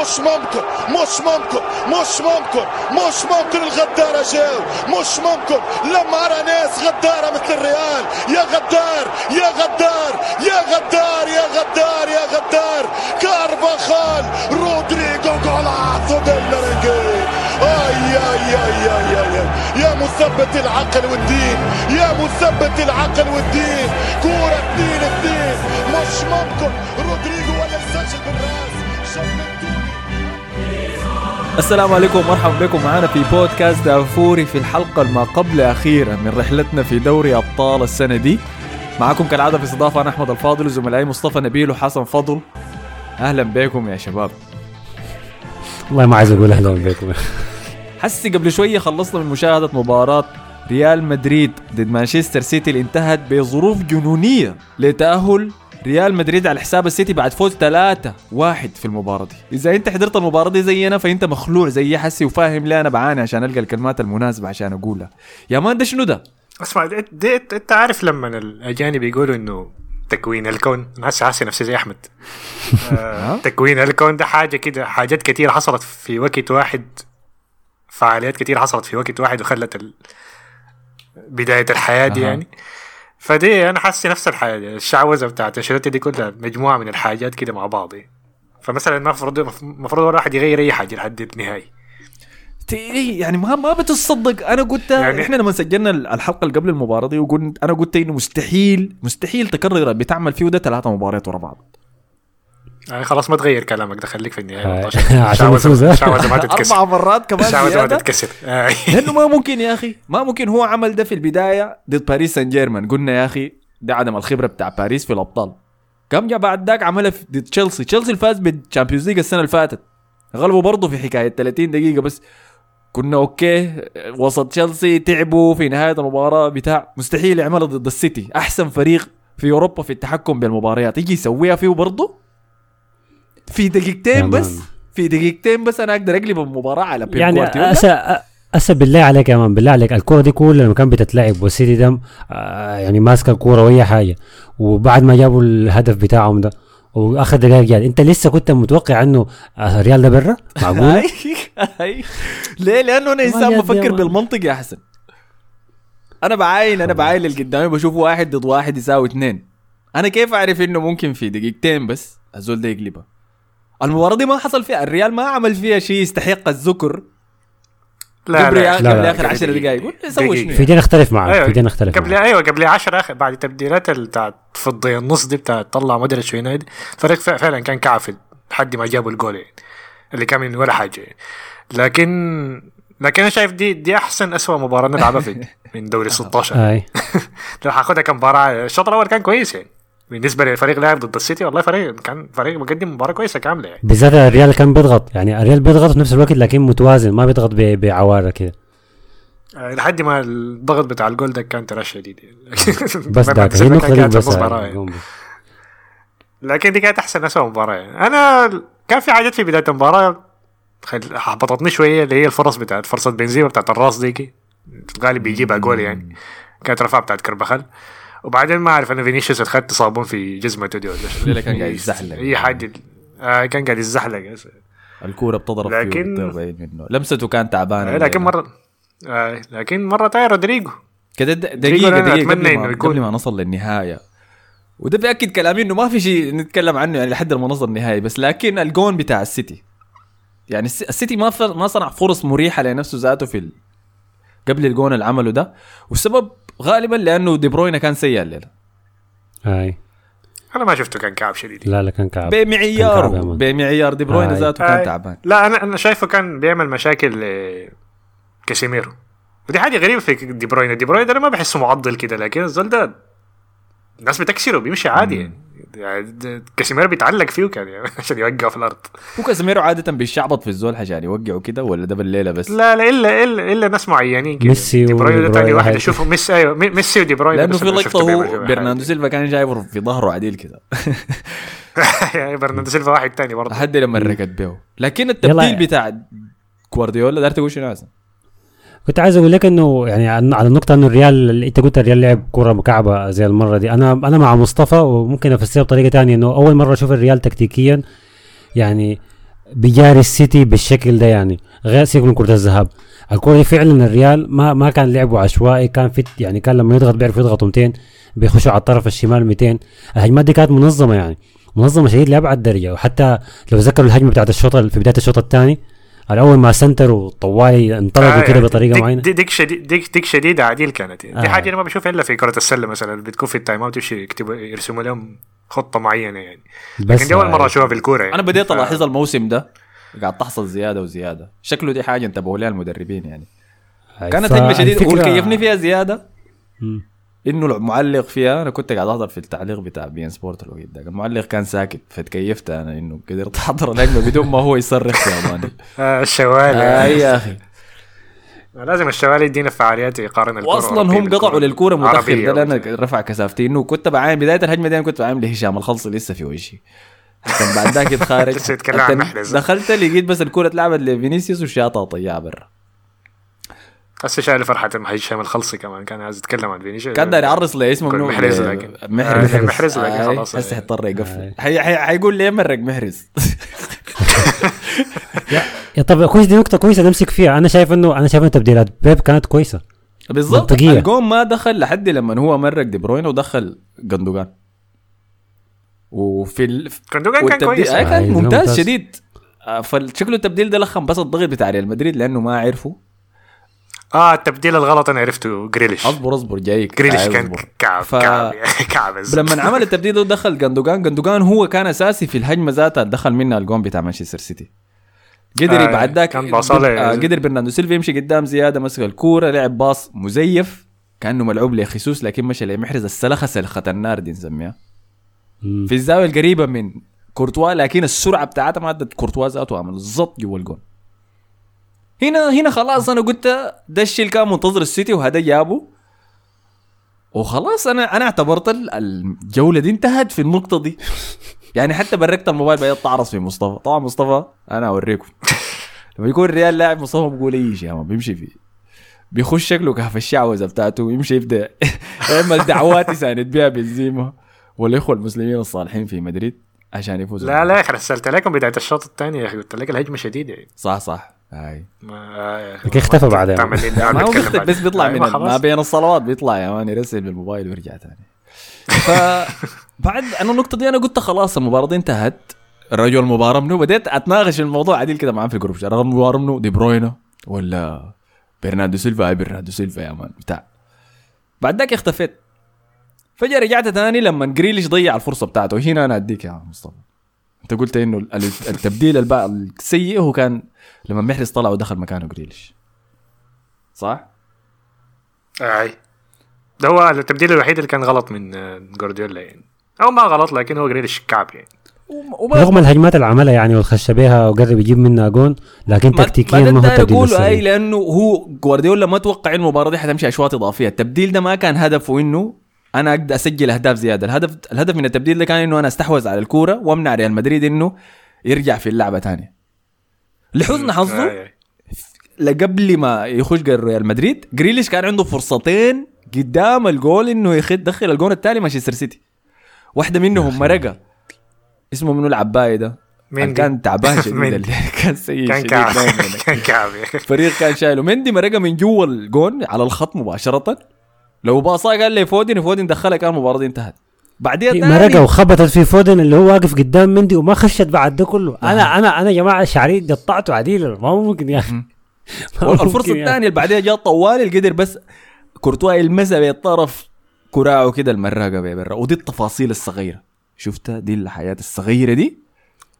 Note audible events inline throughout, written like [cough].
مش ممكن مش ممكن مش ممكن مش ممكن الغدارة جاو مش ممكن. لما أرى ناس غدارة مثل الريال يا غدار يا غدار يا غدار يا غدار يا غدار. كارفاخال رودريجو جولاس وديلرنجي أي أي أي أي أي يا مثبت العقل والدين يا مثبت العقل والدين. كورة اثنين اثنين. مش ممكن. رودريجو ولا يسجل بالراس السلام عليكم ومرحبا بكم معنا في بودكاست دافوري في الحلقة الما قبل أخيرة من رحلتنا في دوري أبطال السنة دي. معكم كالعادة في استضافة أنا أحمد الفاضل وزملائي مصطفى نبيل وحسن فضل. أهلا بكم يا شباب. والله ما عايز أقول أهلا بكم. حسي قبل شوية خلصنا من مشاهدة مباراة ريال مدريد ضد مانشستر سيتي اللي انتهت بظروف جنونية لتأهل ريال مدريد على حساب السيتي بعد فوز 3 واحد في المباراة دي. إذا أنت حضرت المباراة دي زي أنا فأنت مخلوع زي حسي وفاهم ليه أنا بعاني عشان ألقى الكلمات المناسبة عشان أقولها. يا مان ده شنو ده؟ اسمع أنت عارف لما الأجانب يقولوا إنه تكوين الكون؟ أنا هسه حاسس نفسي زي أحمد. [laughs] آه تكوين الكون ده حاجة كده حاجات كتير حصلت في وقت واحد فعاليات كتير حصلت في وقت واحد وخلت ال... بداية الحياة دي. يعني. فدي أنا حاسس نفس الحاجة الشعوذة بتاعت أنشيلوتي دي كلها مجموعة من الحاجات كده مع بعض. فمثلا المفروض المفروض الواحد يغير أي حاجة لحد إيه يعني ما ما بتصدق. أنا قلت يعني- إحنا لما سجلنا الحلقة اللي قبل المباراة دي وقلت أنا قلت إنه مستحيل مستحيل تكرر بتعمل فيه ده ثلاثة مباريات ورا بعض. يعني خلاص ما تغير كلامك ده خليك في النهاية. آه، [laughs] عشان نفوز، ما [laughs] تتكسر. أربع مرات كمان الشعوذه ما تتكسر. آه. [laughs] لأنه ما ممكن يا أخي ما ممكن. هو عمل ده في البداية ضد باريس سان جيرمان. قلنا يا أخي ده عدم الخبرة بتاع باريس في الأبطال. قام جا بعد ذاك عملها في ضد تشيلسي. تشيلسي الفاز بال Champions League السنة اللي فاتت. غلبوا برضه في حكاية 30 دقيقة بس. كنا okay وسط تشيلسي تعبوا في نهاية المباراة بتاع. مستحيل يعملها ضد السيتي. أحسن فريق في أوروبا في التحكم بالمباريات. يجي يسويها فيه برضه؟ في دقيقتين. بس في دقيقتين بس أنا أقدر أقلب المباراة على بيب يعني. أسا أسا بالله عليك يا مان بالله عليك. الكرة دي كلها لما كان بتتلعب والسيتي ده آه، يعني ماسكة الكورة وأي حاجة. وبعد ما جابوا الهدف بتاعهم ده وآخر دقائق جاد أنت لسه كنت متوقع إنه آه، ريال ده برا؟ معقول [laughs] ليه؟ لأنه أنا إنسان بفكر بالمنطق يا حسن. أنا بعاين أنا بعاين اللي قدامي بشوف واحد ضد واحد يساوي اثنين أنا كيف أعرف إنه ممكن في دقيقتين بس الزول ده يقلبها؟ المباراة دي ما حصل فيها الريال ما عمل فيها شيء يستحق الذكر قبل لا، قبل لا. آخر 10 دقائق قول سوي. شنو في دي نختلف معك أيوة. في دي نختلف قبل معك أيوه قبل 10 آخر بعد التبديلات ال- بتاعت فضي النص دي بتاعت طلع مودريتش وينايد الفريق فع- فعلا كان كعفل لحد ما جابوا الجول يعني اللي كان من ولا حاجة يعني. لكن لكن أنا شايف دي دي أحسن اسوء مباراة نلعبها في من دوري [laughs] 16 أي [laughs] لو هاخدها كمباراه الشوط الأول كان كويس يعني بالنسبة للفريق لعب ضد السيتي والله فريق كان فريق مقدم مباراة كويسة كاملة. يعني بالذات الريال كان بيضغط يعني الريال بيضغط في نفس الوقت لكن متوازن ما بيضغط بعواره كده. آه، لحد ما الضغط بتاع الجول ده كان ترى شديد. [laughs] يعني. بس ده هي دي قاعد في بس يعني. لكن دي كانت أحسن اسوء مباراة. يعني أنا كان في حاجات في بداية المباراة حبطتني شوية اللي هي الفرص بتاعت فرصة بنزيما بتاعت الراس ديكي. الغالب بيجيبها جول يعني. كانت رفعه بتاعت كارفخال وبعدين ما أعرف أنا فينيسيوس أخذت صابون في جزمته دي ولا شو. كان قاعد يتزحلق. إي حاجة آه كان قاعد يتزحلق. الكورة بتضرب فيه لكن- بعيد منه. لمسته كانت تعبانة آه لكن مره آه لكن مرة تانية رودريجو. كده د- رودريجو دقيقة أنا دقيقة أتمنى قبل ما, إنه يكون- قبل ما نصل للنهاية. وده بيأكد كلامي إنه ما في شيء نتكلم عنه يعني لحد ما نصل النهاية بس لكن الجون بتاع السيتي. يعني الس- السيتي ما ما صنع فرص مريحة لنفسه ذاته في ال... قبل الجون اللي عمله ده. والسبب غالبا لأنه دي بروين كان سيء الليلة. اي أنا ما شفته كان كعب شديد. لا لا كان كعب. بمعياره مان. بمعيار دي بروين. ذاته آه، كان تعبان. لا أنا أنا شايفه كان بيعمل مشاكل آه، كاسيميرو. ودي حاجة غريبة في دي بروين دي بروين ده أنا ما بحسه معضل كده لكن الزول ده الناس بتكسره بيمشي عادي يعني. يعني ده- كاسيميرو بيتعلق فيه كان يعني [laughs] عشان يوقعه في الأرض هو كازيميرو عادة بيشعبط في الزول عشان يوقعه كده ولا ده بالليلة بس لا لا إلا إلا إلا ناس معينين كده ميسي دي بروين ده بروين واحد. أشوفه ميسي أيوه مي- ميسي ودي بروين لأنه في بيعمل هو برناردو. سيلفا كان جايبه في ظهره عديل كده يعني [laughs] برناردو سيلفا واحد تاني برضه لحد لما ركض به لكن التبديل. بتاع جوارديولا دار تقول شنو؟ كنت عايز أقول لك إنه يعني عن- على النقطة إنه الريال أنت قلت الريال لعب كرة مكعبة زي المرة دي. أنا أنا مع مصطفى وممكن افسرها بطريقة تانية إنه أول مرة أشوف الريال تكتيكيا يعني بيجاري السيتي بالشكل ده يعني غير سيبك من كرة الذهاب. الكرة دي فعلا الريال ما ما كان لعبه عشوائي كان في يعني كان لما يضغط بيعرف يضغطوا 200 بيخشوا على الطرف الشمال 200 الهجمات دي كانت منظمة يعني منظمة شديد لابعد درجه وحتى لو ذكروا الهجمة بتاعت الشوط ال- في بداية الشوط الثاني الأول ما سنتروا طوالي انطلقوا كده بطريقة ديك معينة؟ ديك ديك شديد ديك, ديك شديدة عديل كانت دي آه. حاجة أنا ما بشوفها إلا في كرة السلة مثلا اللي بتكون في ال time out يكتبوا يرسموا لهم خطة معينة يعني. لكن دي أول مرة أشوفها في الكورة يعني. أنا بديت الاحظها الموسم ده قاعد تحصل زيادة وزيادة. شكله دي حاجة انتبهوا لها المدربين يعني. كانت هجمة شديدة. هو اللي كيفني فيها زيادة. إنه المعلق فيها أنا كنت قاعد أحضر في التعليق بتاع بي إن سبورت الوقت ده المعلق كان ساكت فتكيفت أنا إنه قدرت أحضر الهجمه بدون ما هو يصرخ يا ماني [laughs] آه الشوالي. اي يا أخي. لازم الشوالي يدينا فعاليات يقارن الكورة واصلا هم قطعوا للكورة متأخر ده وكده. رفع كيفي. إنه كنت بعاين بداية الهجمه دي أنا كنت بعاين لهشام الخلصي لسه في وجهي بعد ذاك [laughs] محرز. دخلت لقيت بس الكورة اتلعبت لفينيسيوس وشاطها طوالي برا هسه شايل فرحة هشام الخلصي كمان كان عايز يتكلم عن فينيسيوس. كان يعرص لي اسمه منو؟ محرز لكن محرز. آه، محرز لكن آي، خلاص. هسه حيضطر يقفل. حي- حي- حيقول لي مرق محرز. [laughs] يا طب كويس دي نقطة كويسة نمسك فيها. أنا شايف انه أنا شايف ان تبديلات بيب كانت كويسة. بالضبط. منطقية. الجون ما دخل لحد لما هو مرق دي بروين ودخل جندوجان. وفي ال... كندوجان كان كويس. آه آه، كان ممتاز. ممتاز. شديد. آه، فشكله التبديل ده لخم بس الضغط بتاع ريال مدريد لأنه ما عرفوا. آه التبديل الغلط أنا عرفته جريليش. أصبر أصبر جايك. جريليش كان. كعب ف- كعب [laughs] كعب. لما عمل التبديل ده ودخل جندوجان. جندوجان هو كان أساسي في الهجمة ذاتها دخل منها الجون بتاع مانشستر سيتي. قدر آه، بعد ذاك. كان آه، قدر برناردو سيلفا يمشي قدام زيادة مسك الكورة لعب pass مزيف. كأنه ملعوب لخيسوس لكن مشى لمحرز السلخة سلخة النار دي نسميها. في الزاوية القريبة من كورتوا لكن السرعة بتاعتها ما ادت كورتوا ذاته عمل بالضبط جوا الجون. هنا هنا خلاص أنا قلت ده الشيء اللي كان منتظر السيتي وهذا جابه. وخلاص أنا أنا اعتبرت ال- الجولة دي انتهت في النقطة دي. [laughs] يعني حتى بركت الموبايل بقيت تعرص في مصطفى. طبعا مصطفى أنا أوريكم. [laughs] لما يكون الريال لاعب مصطفى بقول اي شيء بيمشي فيه. بيخش شكله كهف الشعوذة بتاعته ويمشي يبدأ. [laughs] يعمل دعوات يساند بيها بنزيما والإخوة المسلمين الصالحين في مدريد عشان يفوزوا. لا لا رسلت لكم بداية الشوط الثاني يا أخي قلت لك الهجمة شديدة. يعني صح صح. هاي. ما آه، لكن اختفى دعم ما هو بعدين. [laughs] بس بيطلع أيوة، من. ما بين الصلوات بيطلع يا man يرسل بالموبايل ويرجع تاني ف [laughs] بعد أنا النقطة دي أنا قلت خلاص المباراة دي انتهت. الرجل المباراه منه بديت أتناقش في الموضوع عديل كده معاه في ال group. الرجل المباراه منه دي بروين ولا برناردو سيلفا؟ أي برناردو سيلفا يا man بتاع. بعد ذاك اختفيت. فجأة رجعت تاني لما جريليش ضيع الفرصة بتاعته. هنا أنا أديك يا مصطفى. أنت قلت إنه ال- التبديل السيء هو كان لما محرز طلع ودخل مكانه جريليش صح؟ أي. ده هو التبديل الوحيد اللي كان غلط من آه، جوارديولا يعني. أو ما غلط لكن هو جريليش كعب يعني. وما رغم الهجمات اللي عملها يعني والخش بها وقرب يجيب منها جون لكن تكتيكيا ما هو أقول له أي لأنه هو جوارديولا ما توقع إن المباراة دي حتمشي أشواط إضافية. التبديل ده ما كان هدفه إنه أنا أقدر أسجل أهداف زيادة. الهدف الهدف من التبديل ده كان إنه أنا أستحوذ على الكورة وأمنع ريال مدريد إنه يرجع في اللعبة ثانية لحسن حظه. لقبل ما يخش ريال مدريد جريليش كان عنده فرصتين قدام الجول إنه يخد- دخل الجول الثاني مانشستر سيتي. واحدة منهم مرقة. اسمه منو العباية ده؟ مندي. كان تعبان [laughs] شديد. [laughs] كان سيء كان كعب. [laughs] كان كعب. الفريق كان شايله. مندي مرقة من جوا الجون على الخط مباشرة. لو باصاها لي فودن فودن دخلها كان المباراة دي انتهت. بعديها مرقه وخبطت في فودن اللي هو واقف قدام مندي وما خشت بعد ده كله. أنا أنا أنا يا جماعة شعري قطعته عديل ما ممكن يا أخي. [laughs] الفرصه الثانية اللي بعديها جاء طوال اللي قدر بس كورتوا يلمسها بالطرف كراعه كده المراقه برا ودي التفاصيل الصغيرة. شفتها؟ دي الحاجات الصغيرة دي؟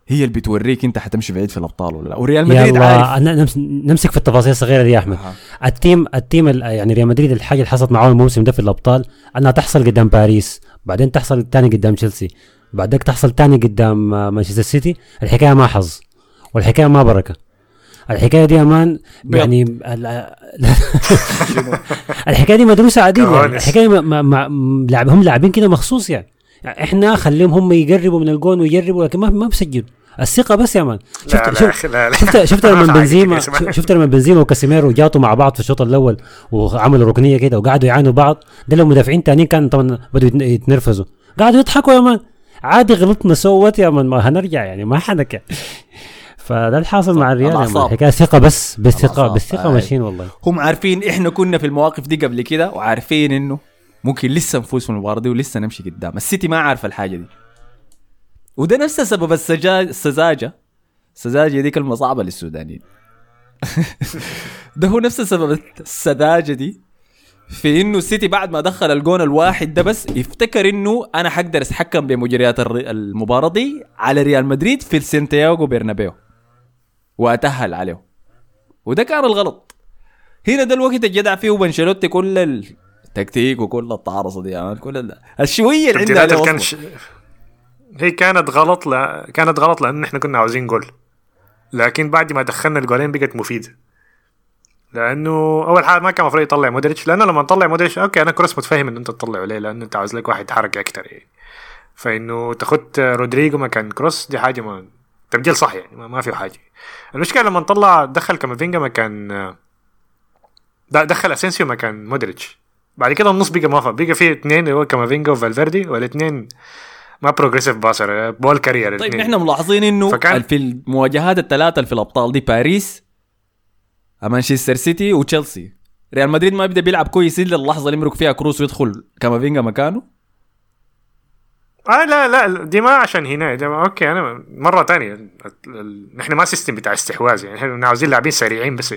هي اللي بتوريك انت حتمشي بعيد في الأبطال ولا لا. وريال مدريد عارف. نمسك في التفاصيل الصغيرة دي يا أحمد. أها. ال team ال team ال- يعني ريال مدريد الحاجة اللي حصلت معاه الموسم ده في الأبطال أنها تحصل قدام باريس. بعدين تحصل تاني قدام تشيلسي بعداك تحصل تاني قدام آه، مانشستر سيتي الحكاية ما حظ والحكاية ما بركة الحكاية دي أمان. يعني ال- [laughs] الحكاية دي مدروسة عديد يعني. الحكاية ما ما ما لعب هم لاعبين كده مخصوص يعني. يعني إحنا خليهم هم يقربوا من الجون ويجربوا لكن ما ما بيسجلوا الثقة بس يا مان لا شفت لا أخي، لا لا شفت شفت لما ما بنزيما. شفت لما بنزيما وكاسيميرو جاتوا مع بعض في الشوط الأول وعملوا ركنية كده وقعدوا يعانوا بعض ده لو مدافعين تانيين كان طبعا بدوا يتن- يتنرفزوا قعدوا يضحكوا يا مان عادي غلطنا سوت يا مان ما هنرجع يعني ما حنك يعني. [laughs] فده الحاصل مع الريال. الأعصاب. الحكاية ثقة بس بالثقه. بالثقه آي. ماشيين والله هم عارفين إحنا كنا في المواقف دي قبل كده وعارفين إنه ممكن لسه نفوز في المباراة دي ولسه نمشي قدام السيتي ما عارف الحاجة دي وده نفس سبب السجا... السذاجة. السذاجة دي كلمه صعبه للسودانيين. [laughs] ده هو نفس سبب السذاجة دي في إنه السيتي بعد ما دخل الجون الواحد ده بس يفتكر إنه أنا حقدر أتحكم بمجريات المباراة دي على ريال مدريد في السانتياغو برنابيو. واتهل عليه. وده كان الغلط. هنا ده الوقت الجدع فيه بأنشيلوتي كل التكتيك وكل التعرصه دي يعني كل ال- الشوية اللي عندها كان. هي كانت غلط لا كانت غلط لأن إحنا كنا عاوزين جول. لكن بعد ما دخلنا ال goalين بقت مفيدة. لأنه أول حاجة ما كان المفروض يطلع مودريتش لأنه لما نطلع مودريتش okay أنا كروس متفاهم إن أنت تطلعه ليه؟ لأنه أنت عاوز لك واحد يتحرك أكتر يعني. فإنه تاخد رودريجو مكان كروس دي حاجة ما تبديل صح يعني ما, في حاجة. المشكلة لما نطلع دخل كامافينجا مكان دخل أسينسيو مكان مودريتش. بعد كده النص بقى ما بقى فيه اثنين اللي هو كامافينجا وفالفيردي والاثنين ما progressive passer ball carrier طيب إحنا ملاحظين إنه فكان- في المواجهات الثلاثة في الأبطال دي باريس مانشستر سيتي وتشيلسي. ريال مدريد ما بيبدأ بيلعب كويس إلا اللحظة اللي يمرق فيها كروس ويدخل كامافينجا مكانه. آه لا لا دي ما عشان هنا دي ما okay أنا مرة ال- نحن ما system بتاع استحواذ يعني إحنا عاوزين لاعبين سريعين بس.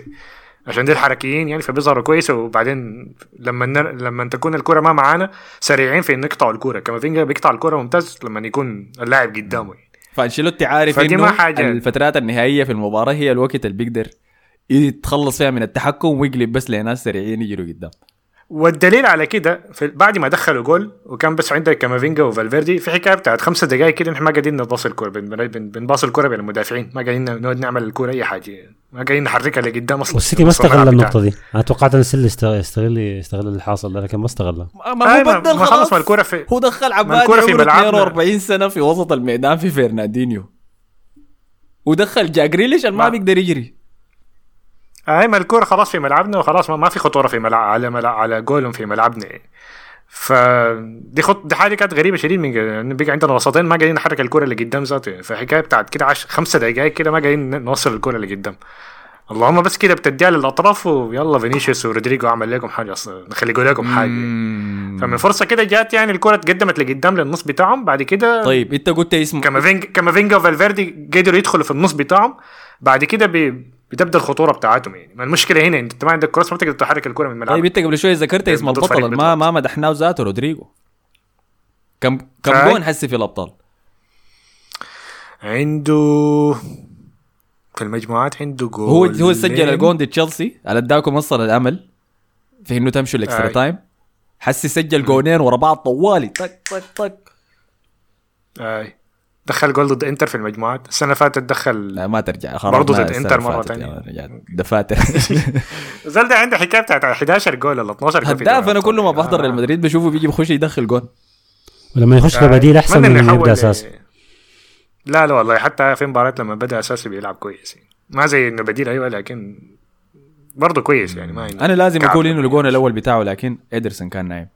عشان دي الحركيين يعني فبيظهروا كويس وبعدين لما نر... لما تكون الكرة ما معانا سريعين في إنه يقطعوا الكرة كامافينجا بيقطع الكرة ممتاز لما يكون اللاعب قدامه يعني. فأنشيلوتي عارف فدي إنه ما حاجة. الفترات النهائية في المباراة هي الوقت اللي بيقدر يتخلص فيها من التحكم ويقلب بس لناس سريعين يجروا قدام والدليل على كده في بعد ما دخلوا جول وكان بس عندك كامافينجا وفالفيردي في حكاية بتاعت خمسة دقائق كده نحن ما قاعدين نباص الكوره بن- بن- بنباص الكوره بين المدافعين ما قاعدين نقعد نعمل الكوره أي حاجة ما قاعدين نحركها لقدام أصلا. والسيتي ما استغل. النقطة دي. أنا توقعت إن السيتي يستغل يستغل يستغل اللي حاصل ده لكن ما استغلها ما هو بدل ما خلاص خلص ما الكرة في- هو دخل عباد الكرة في عمره ملعبنا. 42 سنة في وسط الميدان في فرناندينيو. ودخل جا جريليش اللي ما ما- بيقدر يجري. هاي ما الكورة خلاص في ملعبنا وخلاص ما, ما في خطورة في ملعب على ملعب على جولهم في ملعبنا. يعني. فدي خط دي حاجة كانت غريبة شديد من بقى عندنا وسطين ما قاعدين نحرك الكورة اللي قدام ذاته. فحكاية بتاعت كده عش... خمسة دقائق كده ما قاعدين نوصل الكورة اللي قدام. اللهم بس كده بتديها للأطراف ويلا فينيسيوس ورودريجو عمل لكم حاجة أصلا نخلي لكم حاجة. فمن فرصة كده جات يعني الكورة اتقدمت لقدام للنص بتاعهم بعد كده طيب انت قلت اسمه كامافينجا وفالفيردي قدروا يدخلوا في النص بتاعهم. بعد كده بي... بتبدا الخطورة بتاعتهم يعني. ما المشكلة هنا أنت ما عندك كروس ما تقدر تحرك الكرة من الملعب طيب أنت قبل شوية ذكرت اسم ده البطل ما. ما مدحناه ذاته رودريجو. كم كم. جون هسي في الأبطال؟ عنده في المجموعات عنده جول. هو هو سجل الجون ضد تشيلسي اللي اداكم وصل الأمل في إنه تمشوا ال extra. time. هسي سجل جونين ورا بعض طوالي. طق طق طق. آي. دخل جول ضد انتر في المجموعات السنة اللي فاتت دخل لا ما ترجع خلاص برضو ما ضد تانية. يا رجال. دفاتر [laughs] زل ده عنده حكاية بتاعت 11 جول ولا 12 جول في هداف أنا كل ما. بحضر ريال مدريد بشوفه بيجي بخش يدخل جون ولما يخش. كبديل أحسن أتمنى من انه يبدا اساسي لا لا والله حتى في مباريات لما بدأ أساسي بيلعب كويس يعني. ما زي إنه بديل أيوه لكن برضه كويس يعني ما أنا لازم. أقول إنه الجون الأول بتاعه لكن ادرسون كان نايم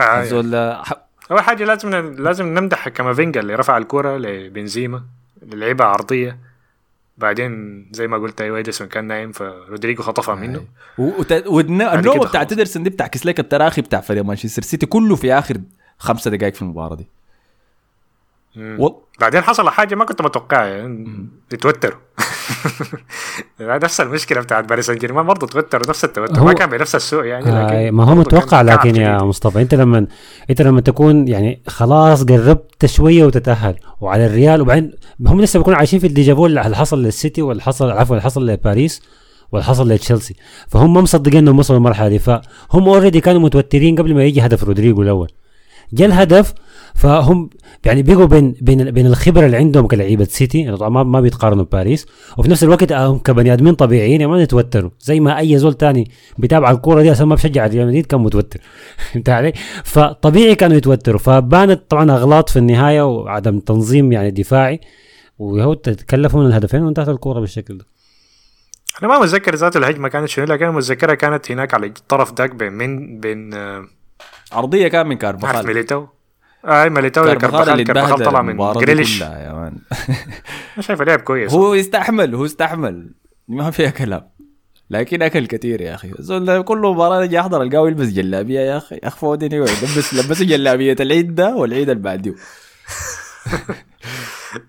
آه يعني. زول ح- أول حاجة لازم لازم نمدح كامافينجا اللي رفع الكرة لبنزيما اللي لعبها عرضية. بعدين زي ما قلت أيوه ادرسون كان نايم فرودريجو خطفها منه. و- وت- والنوم كده بتاع خلاص. ادرسون دي بتعكس لك التراخي بتاع فريق مانشستر سيتي كله في آخر خمسة دقائق في المباراة دي. و... بعدين حصل حاجة ما كنت متوقعها يعني اتوتروا [laughs] نفس المشكلة بتاعت باريس سان جيرمان برضه توتروا نفس التوتر ما كان بنفس السوء يعني آه لكن ما هو متوقع لكن يا. مصطفى انت لما انت لما تكون يعني خلاص قربت شوية وتتأهل وعلى الريال وبعدين هم لسه بيكونوا عايشين في ال déjà vu اللي حصل للسيتي واللي حصل عفوا اللي حصل لباريس واللي حصل لتشيلسي. فهم ما مصدقين إنهم وصلوا المرحله دي. فهم already كانوا متوترين قبل ما يجي هدف رودريجو الأول. جاء الهدف فهم يعني بيجوا بين بين بين الخبرة اللي عندهم كلعيبه سيتي يعني طبعا ما ما بيتقارنوا بباريس وفي نفس الوقت هم كبني آدمين طبيعيين يعني ما يتوتروا زي ما أي زول تاني بيتابع الكورة دي أصلا ما بشجع ريال مدريد كان متوتر. [laughs] فهمت علي؟ فطبيعي كانوا يتوتروا. فبانت طبعا أغلاط في النهاية وعدم تنظيم يعني دفاعي وهو تكلفوا من الهدفين وانتهت الكورة بالشكل ده. أنا ما متذكر ذات الهجمة كانت شنو لكن أنا متذكرها كانت هناك على الطرف داك بين من بين آه، عرضيه كان من كارفاخال ميليتاو. اي كارفاخال اللي كارفاخال كارفاخال اتبهدل طلع من جريليش. [laughs] أنا شايفه لعب كويس. هو يستحمل هو يستحمل. ما فيها كلام. لكن أكل كثير يا أخي. زول كل مباراة يجي يحضر القاوي يلبس جلابية يا أخي. يا أخي فودني لبس لبسوا جلابية العيد ده والعيد اللي بعديه [laughs]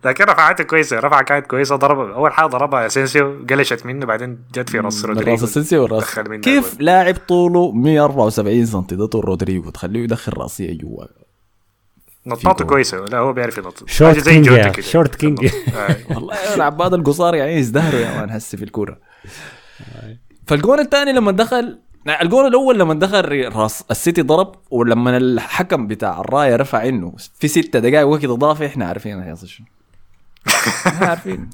لكن رفعاته كويسة رفعه كانت كويسة. ضرب أول حاجة ضربها أسينسيو قلشت منه بعدين جت في راس رودريجو. راس دخل منها كيف. لاعب طوله 174 سم ده طول رودريجو؟ تخليه يدخل راسية جوا. نطاطه جول. كويسة. لا هو بيعرف ينط. شورت زي كينج كده. شورت كينج. [laughs] والله العباد القصار يعني يزدهروا يا مان هسه في الكورة. فالجون الثاني لما دخل الجون الأول لما دخل راس السيتي ضرب ولما الحكم بتاع الراية رفع إنه في ستة دقائق وقت إضافي إحنا عارفين هيحصل شنو. [laughs] إحنا عارفين.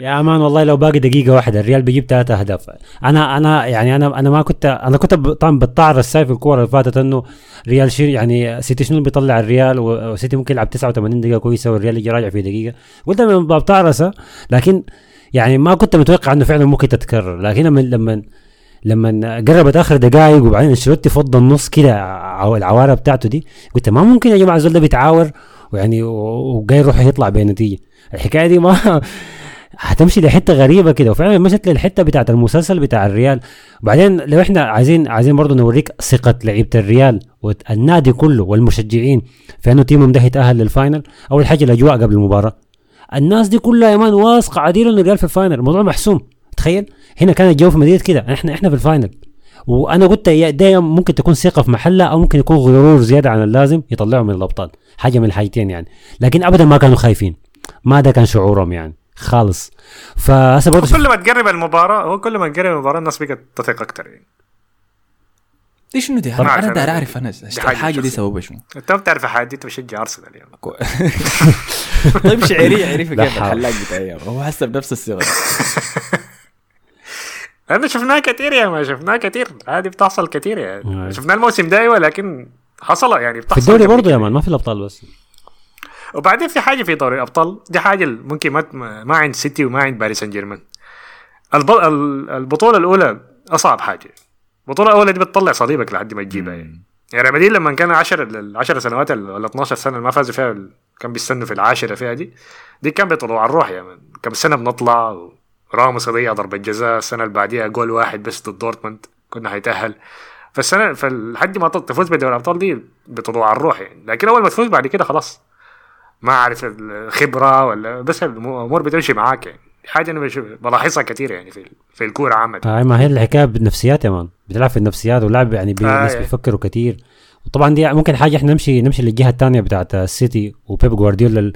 يا مان والله لو باقي دقيقة واحدة الريال بيجيب ثلاث أهداف. أنا أنا يعني أنا أنا ما كنت أنا كنت طبعا بتعرض الساي في الكورة اللي فاتت إنه ريال شير يعني سيتي شنو بيطلع الريال وسيتي ممكن يلعب 89 دقيقة كويسة والريال يجي راجع في دقيقة. قلت من باب تعرسة لكن يعني ما كنت متوقع إنه فعلا ممكن تتكرر. لكن لما لما لما قربت آخر دقائق وبعدين أنشيلوتي فض النص كده العوارة بتاعته دي قلت ما ممكن يا جماعة الزول ده بيتعاور ويعني وجاي يروح يطلع بنتيجة. الحكاية دي ما [laughs] هتمشي لحتة غريبة كده. وفعلا مشت للحتة بتاعت المسلسل بتاع الريال. وبعدين لو إحنا عايزين عايزين برضه نوريك ثقة لعيبة الريال والنادي كله والمشجعين في انه تيمهم ده يتأهل لل final. أول حاجة الأجواء قبل المباراة. الناس دي كلها يا man واثقة عديل إنه الريال في ال final. الموضوع محسوم. تخيل؟ هنا كان الجو في مدريد كده. إحنا إحنا في ال final. وأنا قلت ده ممكن تكون ثقة في محلها أو ممكن يكون غرور زيادة عن اللازم يطلعوا من الأبطال. حاجة من الحاجتين يعني. لكن ابدا ما كانوا خايفين. ما ده كان شعورهم يعني. خالص. فهسه برضه كل ما تقرب المباراة هو كل ما تقرب المباراة الناس بقت تثق أكثر يعني. دي شنو دي؟ أنا أعرف أنا داير. أعرف أنا الحاجة دي. سببها شنو. أنت ما بتعرف حاجة أنت بشجع أرسنال يعني [laughs] طيب شعريه عرفي لا كيف. الحلاق بتاعي هو حسب بنفس الصيغة. [laughs] لأنه شفناه كثير يا ما شفناه كثير هذه بتحصل كثير يعني. آه. شفناه الموسم ده أيوه لكن حصل يعني في بتحصل الدوري قبل برضه يا. مان ما في الأبطال بس. وبعدين في حاجة في دوري الأبطال دي حاجة ممكن ما ما عند سيتي وما عند باريس سان جيرمان. الب... ال- البطولة الأولى أصعب حاجة. البطولة الأولى دي بتطلع صليبك لحد ما تجيبها يعني. يعني ريال مدريد لما كان 10 العشر سنوات ولا 12 سنة اللي ما فازوا فيها كان بيستنوا في العاشرة فيها دي دي كان بيطلعوا على الروح يا مان كم سنه بنطلع راموس يضيع ضربة جزاء السنة اللي بعديها جول واحد بس ضد دورتموند كنا حيتاهل فالسنه فلحد ما تفوز بدوري الأبطال دي بتطلع على الروح يعني. لكن أول ما تفوز بعد كده خلاص. ما أعرف الخبرة ولا بس الأمور بتمشي معاك يعني. حاجة أنا بلاحظها كثير يعني في في الكورة عامة. آه ما هي الحكاية بالنفسيات يا مان. بتلعب في النفسيات واللاعب يعني بي- آه، الناس يعني. بيفكروا كثير وطبعا دي ممكن حاجة إحنا نمشي نمشي للجهة الثانية بتاعت السيتي وبيب جوارديولا. ال-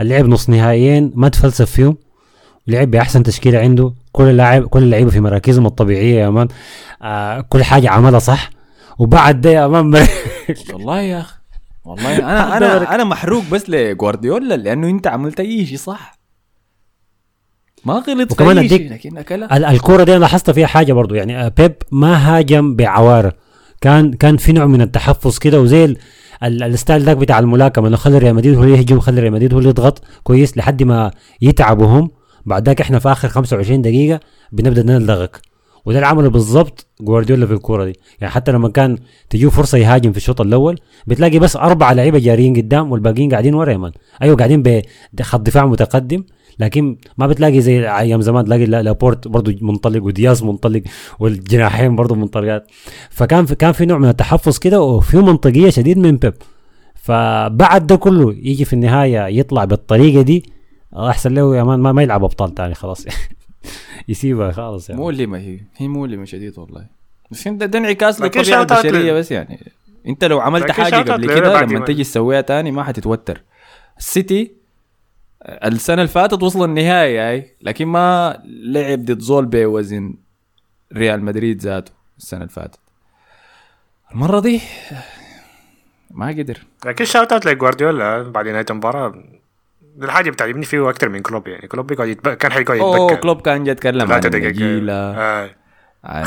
اللعب نص نهائيين ما تفلسف فيهم. لعب بأحسن تشكيلة عنده. كل اللاعب كل اللعيبة في مراكزهم الطبيعية يا مان. آه كل حاجة عملها صح. وبعد ده يا man [laughs] والله يا أخي. والله. [laughs] أنا أنا أنا محروق بس لجوارديولا لأنه أنت عملت أي شيء صح. ما غلط وكمان لكن أكلها. ال- الكورة دي أنا لاحظت فيها حاجة برضو. يعني آه، بيب ما هاجم بعواره كان كان في نوع من التحفظ كده وزي ال- ال- ال style ذاك بتاع الملاكمة إنه خلي ريال مدريد هو اللي يهجم خلي ريال مدريد هو اللي يضغط كويس لحد ما يتعبوا هم بعد ذاك إحنا في آخر 25 دقيقة بنبدأ نلدغك وده اللي عمله بالضبط جوارديولا في الكورة دي. يعني حتى لما كان تجيه فرصة يهاجم في الشوط الأول بتلاقي بس أربعة لعيبة جاريين قدام والباقيين قاعدين ورا يا مان أيوه قاعدين بخط دفاع متقدم لكن ما بتلاقي زي أيام زمان. تلاقي لا- لابورت برضه منطلق ودياز منطلق والجناحين برضه منطلقات. فكان في كان في نوع من التحفظ كده وفي منطقية شديد من بيب. فبعد ده كله يجي في النهاية يطلع بالطريقة دي أحسن له يا مان ما, ما يلعب أبطال تاني خلاص. [laughs] [laughs] يسيبها خالص يعني. مؤلمه هي هي مؤلمه شديد والله. بس انت ده انعكاس لكن للطبيعه البشرية بس يعني. انت لو عملت حاجة قبل كده لما ما- تجي تسويها تاني ما حتتوتر. السيتي السنة اللي فاتت وصل النهائي هاي لكن ما لعب ضد زول بوزن ريال مدريد ذاته السنة اللي فاتت. المرة دي ما قدر. لكن shout out لجوارديولا بعد نهاية المباراة. الحاجة بتعجبني فيه أكثر من كلوب يعني. كلوب بيقعد يتب... كان حيقعد أوه يتبكى. كلوب كان جاي يتكلم عن ثلاثة دقائق النجيله آه. عن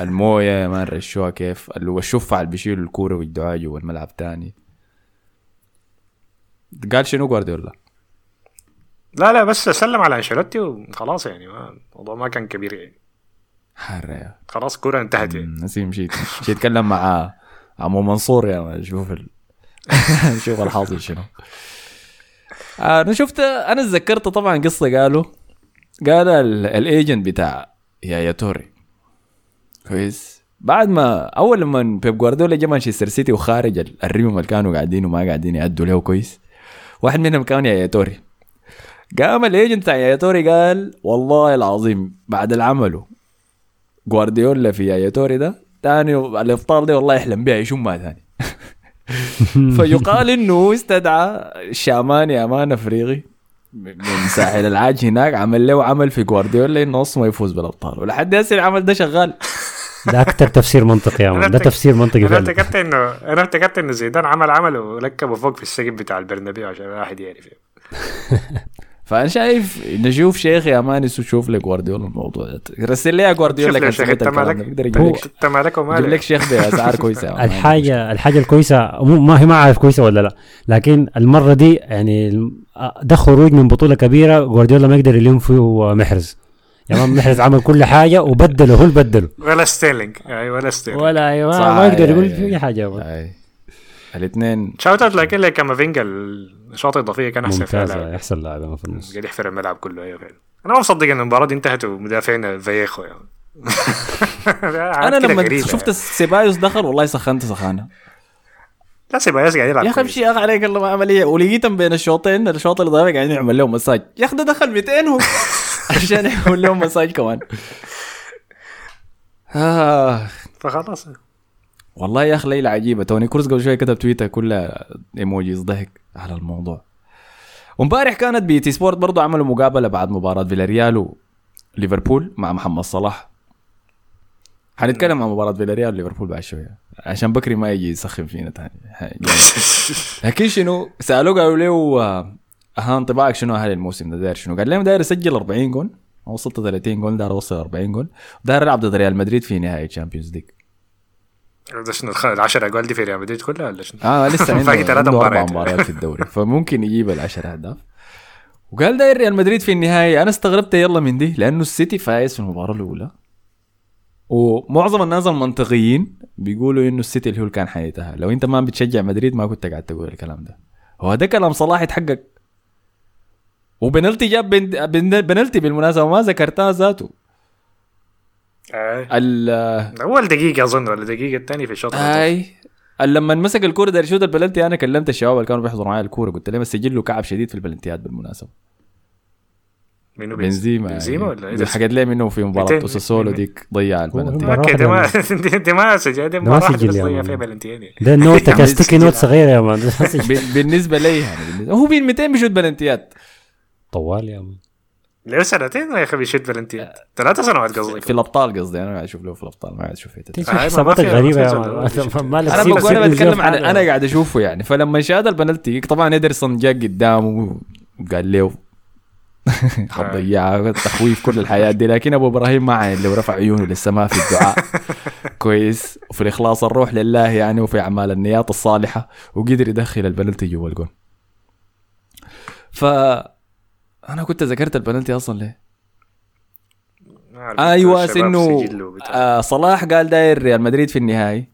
الموية ما رشوها كيف. اللي هو الشفع اللي بيشيلوا الكورة ويدعوها جوا الملعب تاني قال شنو جوارديولا؟ لا لا بس سلم على أنشيلوتي وخلاص يعني. ما الموضوع ما كان كبير يعني. حر خلاص الكوره انتهت يعني. نسيم مشيت. مشيت يتكلم مع عمو منصور يا man، شوف ال... [laughs] شوف الحاصل شنو. آه، أنا شفت أنا تذكرت طبعا قصة قالوا قال ال- ال agent بتاع يايا توري. كويس. بعد ما أول لما بيب جوارديولا جا مانشستر سيتي وخارج ال- ال room اللي كانوا قاعدين وما قاعدين يأدوا له كويس. واحد منهم كان يايا توري. قام ال agent بتاع يايا توري قال والله العظيم بعد العمله جوارديولا في يايا توري ده تاني الافطار ده والله يحلم بها يشمها تاني. [laughs] فيقال إنه استدعى الشاماني أمان أفريقي. من ساحل العاج هناك عمل له عمل في جوارديولا إنه أصلا ما يفوز بالأبطال. ولحد هسه العمل ده شغال. [laughs] ده أكتر تفسير منطقي يا مان ده تفسير منطقي أنا فعلا. افتكرت انه أنا افتكرت إنه زيدان عمل عمل وركبه فوق في السقف بتاع البرنابيو عشان الواحد يعرف. [laughs] فأنا شايف نشوف شيخ يا مان شوف لك جوارديولا الموضوع ده. رسل لي يا جوارديولا كان يا شيخ سمعت انت الكلام ده مالك يجيب لك انت مالك يجيب ومالك لك شيخ باسعار كويسة الحاجة الكويسة مو ما هي ما عارف كويسة ولا لا لكن المرة دي يعني ده خروج من بطولة كبيرة جوارديولا ما يقدر يلوم فيه محرز. يا مان محرز عمل كل حاجة وبدله هو اللي بدله. ولا ستيرلينج. اي ولا ستيرلينج. ولا أيوة صح، ما يقدر يقول في أي حاجة يا مان. أي. الاثنين. شاوت اوت لكن لك كامافينجا الشوط الإضافية كان أحسن لاعب. احسن لاعب في النص قاعد يحفر الملعب كله أيوه فعلا. أنا ما مصدق إن المباراة دي انتهت ومدافعنا فييخو يعني. [laughs] أنا لما شفت سيبايوس دخل والله سخنت سخانة. لا سيبايوس قاعد يلعب يا أخي. امشي يا أخي عليك الله ما عملية. ولقيتهم بين الشوطين الشوط اللي ضايع قاعدين يعمل لهم مساج. يا أخي ده دخل 200 هو. [laughs] عشان يعمل لهم مساج كمان. آه. فخلاص. والله يا أخي ليلى عجيبة. توني كروز قبل شوية كتب تويتر كلها إيموجيز ضحك على الموضوع. وامبارح كانت بي تي سبورت برضو عملوا مقابلة بعد مباراة فيلاريال وليفربول مع محمد صلاح. حنتكلم عن مباراة فيلاريال وليفربول بعد شوية عشان بكري ما يجي يسخن فينا تاني. لكن شنو؟ سألوه قالوا له آه، أها انطباعك شنو هذا الموسم ده؟ داير شنو؟ قال لهم داير اسجل 40 جول وصلت 30 جول داير اوصل 40 جول داير العب ضد ريال مدريد في نهائي Champions League ده شنو الخ- العشرة أجوال دي في ريال مدريد كلها ولا شنو؟ آه لسه عنده, [laughs] باقي أربع مباريات. مباريات في الدوري. [laughs] فممكن يجيب العشر أهداف. وقال داير ريال مدريد في النهاية أنا استغربت يلا من دي لأنه السيتي فايز في المباراة الأولى. ومعظم الناس المنطقيين بيقولوا إنه السيتي اللي هو كان حيتها. لو أنت ما بتشجع مدريد ما كنت قاعد تقول الكلام ده. هو ده كلام صلاح يتحقق. وبنالتي جاب بن- بن- بنالتي بالمناسبة ما ذكرتها ذاته. آه. ال- اول دقيقة أظن ولا دقيقة الثانية في الشوط. أي لما مسك الكورة ده يشوت البلنتي أنا كلمت الشباب اللي كانوا بيحضروا معايا الكورة قلت لهم سجل له كعب شديد في البلنتيات بالمناسبة منو بنزيما بنزيما ولا إيه ده؟ حكيت لي منه في مباراة أوساسولو ديك ضيع البلنتي أوكي [laughs] دي ما دي ما سجل دي ما يا ضيع. فيها بلنتيين يعني. ده النوت يعني ستيكي سجل. نوت صغيرة يا مان [laughs] بالنسبة لي يعني هو بين 200 بيشوت بلنتيات طوال يا مان له سنتين يا أخي بيشد بلنتيات ثلاث سنوات قصدي في الأبطال قصدي أنا قاعد أشوف له في الأبطال ما قاعد أشوف. آه، حساباتك غريبة في يا مان أنا بقول أنا بتكلم عن. أنا قاعد أشوفه يعني. فلما شاد البنالتي طبعا ادرسون جاء قدامه وقال له [laughs] حتضيعها تخويف كل الحياة دي. لكن أبو إبراهيم ما عين لو رفع عيونه للسماء في الدعاء. [laughs] كويس. وفي الإخلاص الروح لله يعني وفي أعمال النيات الصالحة وقدر يدخل البنالتي جوا الجول ف أنا كنت ذكرت البنالتي أصلا ليه؟ ما أعرف. أيوه إنه. آه صلاح قال داير ريال مدريد في النهائي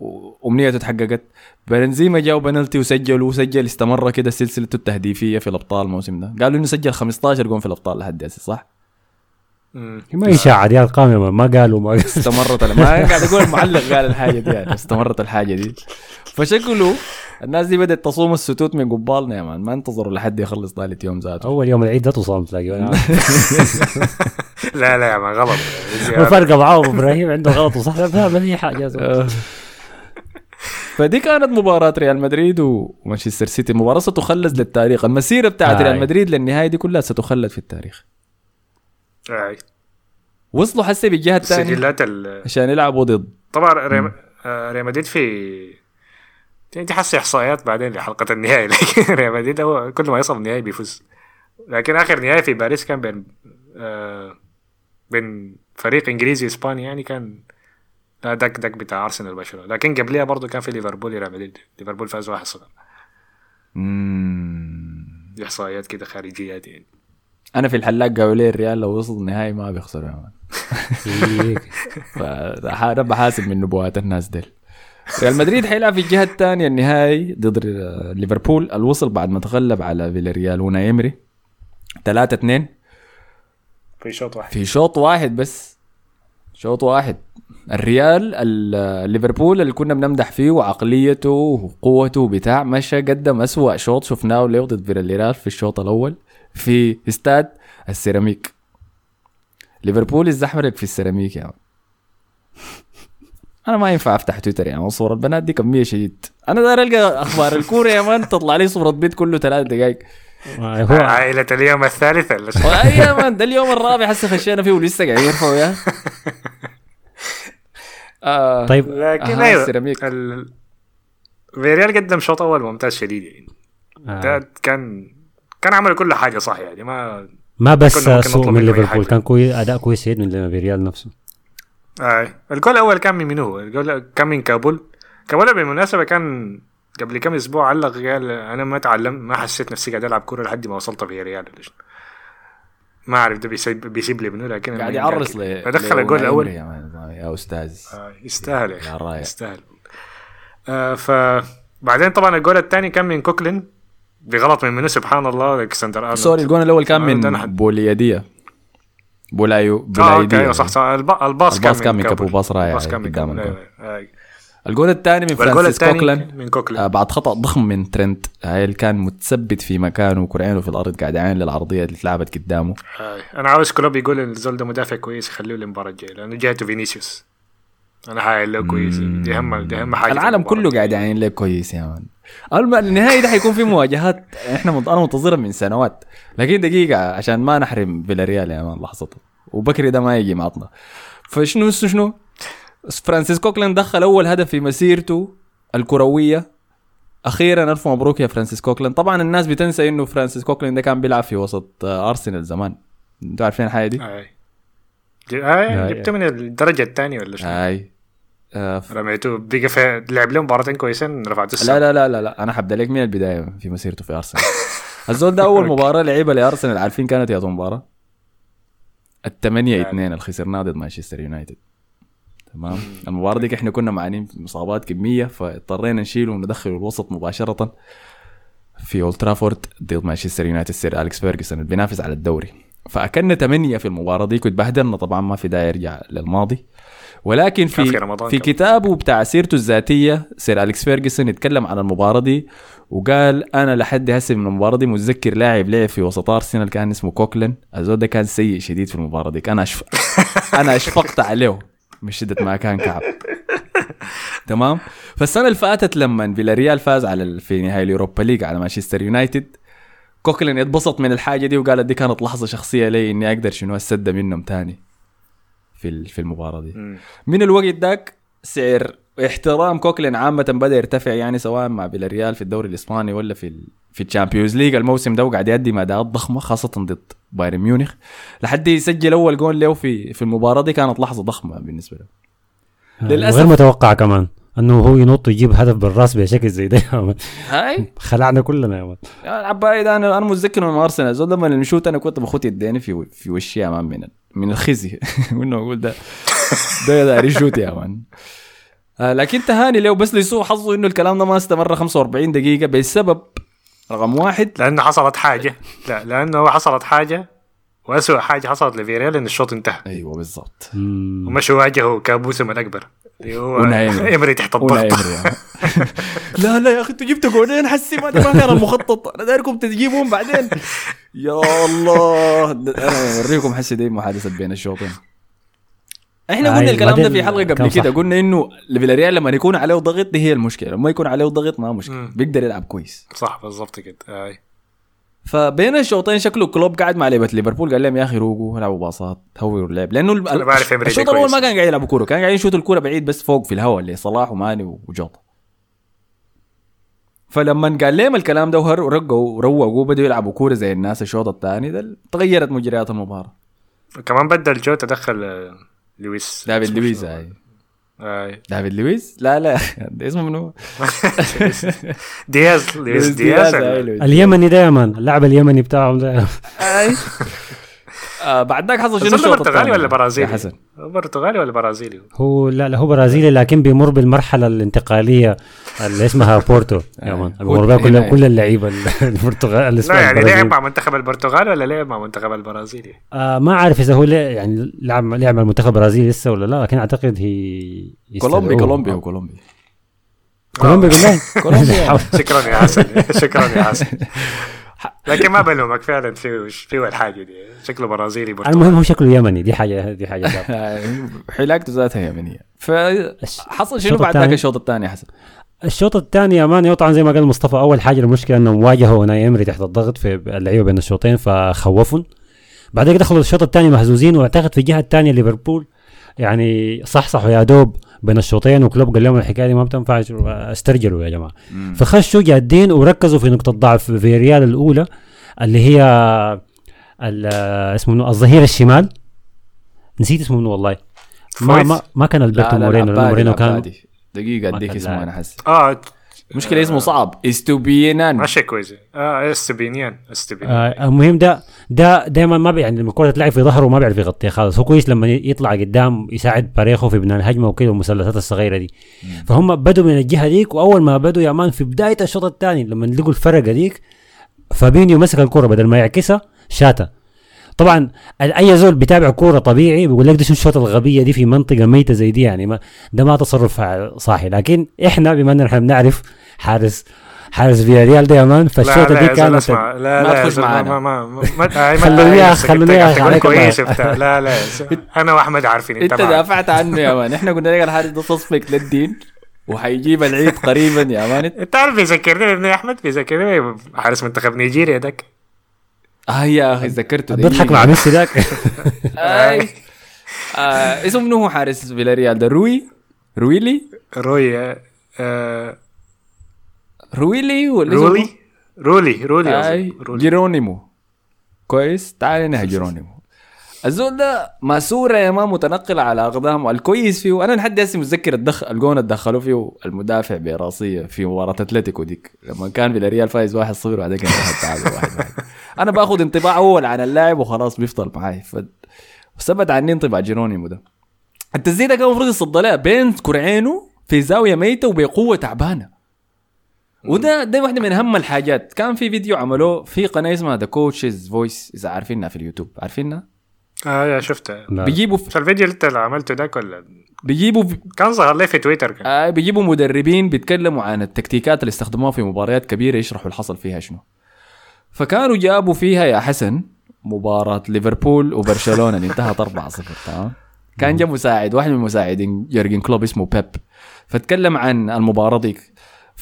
وأمنيته تحققت بنزيما جاء بنالتي وسجل وسجل استمر كده سلسلته التهديفية في الأبطال الموسم ده قالوا إنه سجل 15 جون في الأبطال لحد هسه صح؟ [laughs] ما يا مان ما قالوا ما قالوا استمرت [laughs] ما قاعد أقول المعلق قال الحاجة دي يعني استمرت الحاجة دي فشكله الناس دي بدأت تصوم الستوت من قبالنا يا مان. ما انتظروا لحد يخلص ثالث يوم ذاته. أول يوم العيد ده تصام تلاقي. [laughs] لا لا يا مان غلط. [laughs] فرق معاه إبراهيم عنده غلط وصح. لا ما في حاجة آه. فدي كانت مباراة ريال مدريد ومانشستر سيتي. مباراة ستخلد للتاريخ. المسيرة بتاعت آه. ريال مدريد للنهاية دي كلها ستخلد في التاريخ. آه. وصلوا حسي بالجهة الثانية. عشان يلعبوا ضد. طبعا ريال مدريد في دي دي حس إحصائيات بعدين لحلقة النهائي لكن [laughs] ريال مدريد هو كل ما يصل النهائي بيفوز. لكن آخر نهائي في باريس كان بين آه بين فريق إنجليزي إسباني يعني كان لا دك دك بتاع أرسنال برشلونة. لكن قبلها برضه كان في ليفربول ريال مدريد. ليفربول فاز 1-0 مم. دي إحصائيات كده خارجيات يعني. أنا في الحلاق قالوا لي الريال لو وصل النهائي ما بيخسروا. يا man. [laughs] فانا بحاسب من نبوات الناس ديل. ريال مدريد حيلعب في الجهة الثانية النهائي ضد ليفربول الوصل بعد ما تغلب على فيلاريال. أوناي إيمري 3 2 في شوط واحد. في شوط واحد بس. شوط واحد. الريال ال- ليفربول اللي كنا بنمدح فيه وعقليته وقوته وبتاع مشى قدم أسوأ شوط شفناه له ضد فياريال في الشوط الأول في استاد السيراميك. ليفربول الزحمرك في السيراميك يا man. أنا ما ينفع أفتح تويتر يا man صور البنات دي كمية شديد أنا داير ألقى أخبار الكورة يا man تطلع لي صورة بيت كله ثلاث دقائق هو عائلة اليوم الثالث ولا؟ اي يا man ده اليوم الرابع هسه خشينا فيه ولسه قاعدين يرفعوا يا آه طيب لكن أيوه السيراميك. ال... فيريال قدم شوط أول ممتاز شديد يعني آه. ده كان كان عمل كل حاجة صح يعني ما ما بس سوء من ليفربول. كان كويس أداء كويس جدا من ريال نفسه آه. الجول الأول كان من منو؟ الجول كان من كابول كابول بالمناسبة كان قبل كم أسبوع علق قال أنا ما تعلمت ما حسيت نفسي قاعد ألعب كورة لحد ما وصلت في ريال. ما أعرف ده بيسيب بيسيب لي منو لكن قاعد يعرس قال ل كده. دخل الجول الأول يا, أستاذ آه، يستاهل يا. يستاهل آه فبعدين طبعا الجول الثاني كان من كوكلين بغلط من منو سبحان الله الكسندر أرنولد سوري الجون الأول كان آه، من بوليادية بولايو آه أوكي بولايدية أيوه صح صح الب- الباص الباص كان من. كابو، باص رائع الباص كان قدام الجول. أيوة، أيوة. الجول الثاني من فرانسيس كوكلان من كوكلين آه بعد خطأ ضخم من ترنت هاي اللي كان متثبت في مكانه وكرعينه في الأرض قاعد يعاين للعرضية اللي اتلعبت قدامه آه. أنا عاوز كلوب يقول إن الزول ده مدافع كويس يخليه المباراه الجاية لأنه جاته فينيسيوس أنا حايل له كويس دي اهم دي أهم حاجة العالم كله قاعد. يعين لك كويس يا مان النهائي ده حيكون في مواجهات. إحنا مت- أنا منتظرها من سنوات. لكن دقيقة عشان ما نحرم فيلاريال يا man لحظته وبكري ده ما يجي معطنا. فشنو شنو فرانسيس كوكلان دخل أول هدف في مسيرته الكروية. أخيرا ألف مبروك يا فرانسيس كوكلان طبعا الناس بتنسى إنه فرانسيس كوكلان ده كان بيلعب في وسط أرسنال زمان. أنتوا عارفين الحاجة دي؟ آه. آه. جبته من الدرجة الثانية ولا شنو؟ هاي آه ف- رميته. بقى في لعب له مباراتين كويسين رفعت السما لا لا لا لا لا. أنا حبدا لك من البداية في مسيرته في أرسنال. [laughs] الزول ده أول مباراة لعبها لأرسنال عارفين كانت يا مباراة؟ الثمانية اثنين اللي خسرناها ضد مانشستر يونايتد. تمام؟ المباراة دي إحنا كنا معانين في اصابات كمية فاضطرينا نشيله وندخله الوسط مباشرة في اولد ترافورد ضد مانشستر يونايتد سير أليكس فيرجسون اللي بينافس على الدوري. فأكلنا ثمانية في المباراة دي كنت بهدلنا طبعا ما في داعي يرجع للماضي. ولكن في في رمضان في كمان. كتابه بتاع سيرته الذاتية سير أليكس فيرجسون يتكلم عن المباراة دي وقال أنا لحد هسه من المباراة دي متذكر لاعب لعب في وسط أرسنال كان اسمه كوكلن الزول ده كان سيء شديد في المباراة دي أنا أشف... [laughs] أنا أشفقت عليه من شدة ما كان كعب. [laughs] تمام؟ فالسنة اللي فاتت لما فيلاريال فاز على في نهائي ال Europa League على مانشستر يونايتد كوكلين اتبسط من الحاجة دي وقال دي كانت لحظة شخصية لي إني أقدر شنو اسد منهم تاني. في ال- في المباراة دي. من الوقت داك سعر احترام كوكلين عامة بدأ يرتفع يعني سواء مع فيلاريال في الدوري الإسباني ولا في ال... في ال Champions League. الموسم ده وقاعد يقدم اداءات ضخمة خاصة ضد بايرن ميونخ. لحد يسجل أول جول له في في المباراة دي كانت لحظة ضخمة بالنسبة له. للأسف. غير متوقع كمان إنه هو ينط يجيب هدف بالراس بشكل زي ده. هاي؟ [laughs] خلعنا كلنا يا man. يعني عبايد أنا أنا متذكر من أرسنال. زول لما نشوت أنا كنت بخوت يديني في في وشي يا man من من الخزي. [laughs] وإنه أقول ده ده داري شوت يا man آه لكن تهاني له بس لسوء حظه إنه الكلام ده ما استمر 45 دقيقة بسبب رقم واحد. لأنه حصلت حاجة. لا لأنه حصلت حاجة واسوء حاجة حصلت لفياريال إن الشوط انتهى. أيوه بالضبط. ومشوا واجهوا كابوسهم الأكبر. اللي هو أوناي إمري. [laughs] امري تحت الضغط man. [laughs] لا لا يا أخي أنتوا جبتوا جولين حسي ما ما كان المخطط. أنا دايركم تجيبهم بعدين. [laughs] يا الله. أنا أوريكم حسي دي محادثة بين الشوطين. إحنا آه، قلنا الكلام ده في حلقة قبل كده. قلنا إنه فيلاريال لما يكون عليه ضغط دي هي المشكلة. لما يكون عليه ضغط ما مشكلة. بيقدر يلعب كويس. صح بالضبط كده. أي. فبين الشوطين شكله كلوب قاعد مع لعبه ليفربول. قال لهم يا أخي روقوا العبوا باصات هدوا اللعب. لأنه الشوط الأول. ما كان قاعد يلعبوا كورة كان قاعد يشوط الكورة بعيد بس فوق في الهواء اللي صلاح وماني وجوطة. فلما قال لهم الكلام ده ورقوا روقوا وبدوا يلعبوا كورة زي الناس الشوط الثاني ده تغيرت مجريات المباراة. وكمان بدل جوتا دخل آه، لويس. دافيد لويس؟ هاي أي. دافيد لويس لا لا. [laughs] ده اسمه منو؟ [laughs] دياز. [laughs] لويس دياز. اليمني man اللاعب اليمني بتاعهم أي. آه بعد ذاك حصل شنو الشوط برتغالي ولا برازيلي؟ يا حسن برتغالي ولا برازيلي؟ هو لا لا هو برازيلي لكن بيمر بالمرحلة الانتقالية اللي اسمها بورتو [laughs] يا man هو بيمر بها كل كل اللعيبه [laughs] البرتغال لا يعني. لعب مع منتخب البرتغال ولا لعب مع منتخب البرازيلي؟ آه ما عارف إذا هو يعني لعب لعب مع المنتخب البرازيلي لسه ولا لا لكن أعتقد هي كولومبي. كولومبي هو كولومبي كولومبي بالله كولومبيا [laughs] شكرا يا حسن شكرا يا حسن [laughs] لكن ما بلومك فعلا في في الحاجة دي. شكله برازيلي برتغالي المهم هو شكله يمني دي حاجة دي حاجة. [laughs] حلاقته ذاتها يمنية. فحصل شنو بعد ذاك. الشوط الثاني حسن الشوط الثاني يا مان طبعا زي ما قال مصطفى أول حاجة المشكلة إنهم واجهوا ناي إمري تحت الضغط في اللعيبة بين الشوطين فخوفهم. بعدين دخلوا الشوط الثاني مهزوزين وأعتقد في الجهة الثانية ليفربول يعني صحصحوا يا دوب بين الشوطين وكلوب قال لهم الحكاية دي ما بتنفع استرجلوا يا جماعة. فخشوا جادين وركزوا في نقطة ضعف في ريال الأولى اللي هي ال- اسمه الظهير الشمال. نسيت اسمه منو والله. ما؟ ما, ما كان ألبرتو مورينو مورينو كان دقيقة ما أديك اسمه. أنا حاسس آه المشكلة اسمه صعب. استوبينان. ماشي كويس. آه استبينيان استبينيان آه المهم ده ده دائما ما بي يعني لما الكره تلعب في ظهره ما بيعرف يغطيها خالص هو كويس لما يطلع قدام يساعد باريخو في بناء الهجمة وكده والمثلثات الصغيرة دي. فهم بدوا من الجهة ديك وأول ما بدوا يا man في بداية الشوط الثاني لما لقوا الفرقة ديك فابينيو مسك الكره بدل ما يعكسها شاتا. طبعا أي زول بيتابع كورة طبيعي بيقول لك دي شو الشوطه الغبية دي في منطقة ميتة زي دي يعني ما ده ما تصرف صاحي لكن إحنا بما اننا إحنا بنعرف حارس حارس فياريال ده يا مان لا فالشوطه لا دي كانت أسمع. لا ما لا يا تخش زول، ما معانا. ما ما ما- ما آه، ما خلوني خلوني. لا لا. [laughs] أنا وأحمد عارفين انت. دافعت عنه يا مان. إحنا قلنا لك الحارس ده سسبكت للدين وحيجيب العيد قريبا يا مان. [laughs] انت عارف بيذكرني ابن أحمد؟ بيذكرني حارس منتخب نيجيريا ذاك. آه يا أخي ذكرته بضحك مع ميسي ذاك. [laughs] آه اسمه منو هو حارس فيلاريال ده؟ روي؟ رويلي؟ روي آه، رويلي ولا رولي رولي رولي. رولي جيرونيمو كويس. تعال هنا جيرونيمو. الزول ده ماسورة يا ما متنقل على أقدامه. الكويس فيه أنا لحد هسه متذكر الدخل الجون اللي دخلوا فيه المدافع براسيه في مباراة أتلتيكو ديك. لما كان فيلاريال فايز 1-0 وبعدين كان واحد تعادل 1-1 [laughs] أنا باخذ انطباع أول عن اللاعب وخلاص بيفضل معي ف ثبت عني انطباع جيرونيمو ده. التسديد ده كان المفروض يصد لها. بين كرعينه في زاوية ميتة وبقوة تعبانة. وده ده واحدة من أهم الحاجات. كان في فيديو عملوه في قناة اسمها The Coaches' Voice إذا عارفينها في اليوتيوب. عارفينها آه يا شفتها. بيجيبوا مش الفيديو اللي انت اللي عملته ذاك ولا بيجيبوا كان ظهر لي في تويتر كان؟ آه بيجيبوا مدربين بيتكلموا عن التكتيكات اللي استخدموها في مباريات كبيرة يشرحوا اللي حصل فيها شنو. فكانوا جابوا فيها يا حسن مباراة ليفربول وبرشلونة. اللي [laughs] انتهت 4-0 تمام؟ كان جاء مساعد واحد من المساعدين يورجن كلوب اسمه بيب. فتكلم عن المباراة ديك.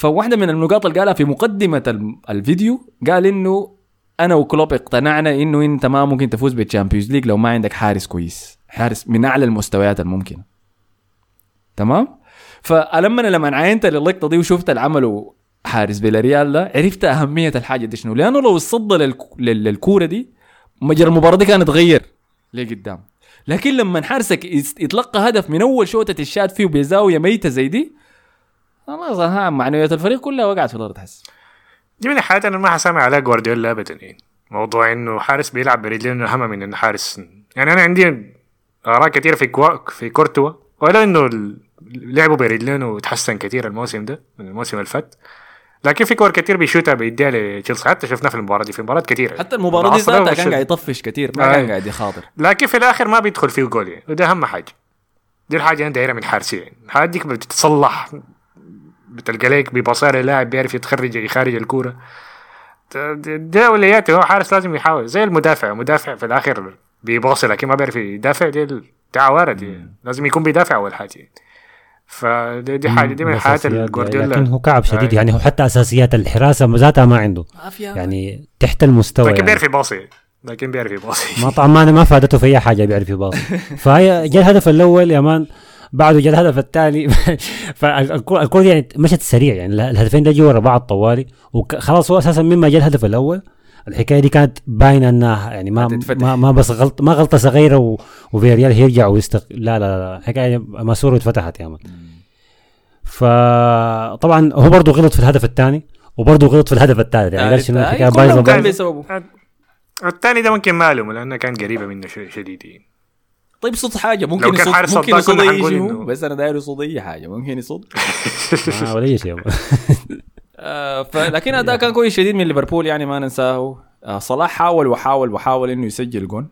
فواحدة من النقاط اللي قالها في مقدمة الم- الفيديو قال إنه أنا وكلوب اقتنعنا إنه أنت ما ممكن تفوز بال Champions League لو ما عندك حارس كويس. حارس من أعلى المستويات الممكنة. تمام؟ فلما لما عينت اللقطه دي وشفت اللي عمله حارس فيلاريال ده عرفت أهمية الحاجة دي شنو. لأنه لو. لل- للكورة دي مجرى المباراة دي كانت تغير لقدام. لكن لما حارسك يتلقى هدف من أول شوتة اتشاتت فيه بزاويه ميتة زي دي خلاص ها معنويات الفريق كلها وقعت في الأرض حس. دي من الحاجات أنا ما حسامح عليها جوارديولا ابدا يعني. موضوع إنه حارس بيلعب برجلين اهم من إنه حارس. يعني أنا عندي آراء كثيره في كوا في كورتوا ولا إنه لعبه برجلين وتحسن كثير الموسم ده من الموسم اللي فات. لكن في كور كثير بيشوتها بيديها لتشيلسي. حتى شفناها في المباراة دي في مباريات كثيره حتى المباراة دي ذاتها كان قاعد يطفش كثير ما آه. كان قاعد يخاطر. لكن في الآخر ما بيدخل فيه جول يعني. وده أهم حاجة. دي الحاجة أنا دايرها من حارسين. يعني الحاجات ديك بتتصلح. بتلقى لك ببصيره لاعب بيعرف يتخرج يخارج الكورة. ده- ده ده اولوياته هو حارس لازم يحاول زي المدافع مدافع في الآخر بيباصي لكن ما بيعرف يدافع دي ال- دي دي لازم يكون بيدافع أول حاجة. يعني. فدي دي حاجة دي من الحاجات الأساسيات اللي دي. جوارديولا لكن هو كعب شديد آه. يعني هو حتى أساسيات الحراسة ذاتها ما عنده. يعني تحت المستوى لكن يعني. بيعرف يباصي لكن بيعرف يباصي. ما طبعا ما ما فادته في أي حاجة بيعرف يباصي. [laughs] فهي جاء الهدف الأول يا مان. بعده جاء الهدف الثاني. [laughs] فالكره يعني مشت سريع. يعني الهدفين ده جو ورا بعض طوالي. وخلاص هو أساسا مما جاء الهدف الأول. الحكاية دي كانت باينة إنها يعني ما هتتفتح. ما, ما بس غلط ما غلطة صغيرة و... وفيلاريال هيرجع ويستق لا لا لا. الحكاية ماسوره اتفتحت يا man فطبعا هو برضه غلط في الهدف الثاني. وبرضه غلط في الهدف الثالث. يعني قال شنو؟ الحكاية بايظة كان الثاني ده ممكن ما ألومه لانها كانت قريبه منه شوي شديد يعني. طيب صد حاجة ممكن لو كان يصد حارس ممكن يصد اي شيء بس أنا داير يصد أي حاجة ممكن يصد [laughs] ولا أي شيء. [laughs] آه فلكن أداء كان كويس شديد من ليفربول يعني ما ننساه. آه صلاح حاول وحاول وحاول إنه يسجل جون.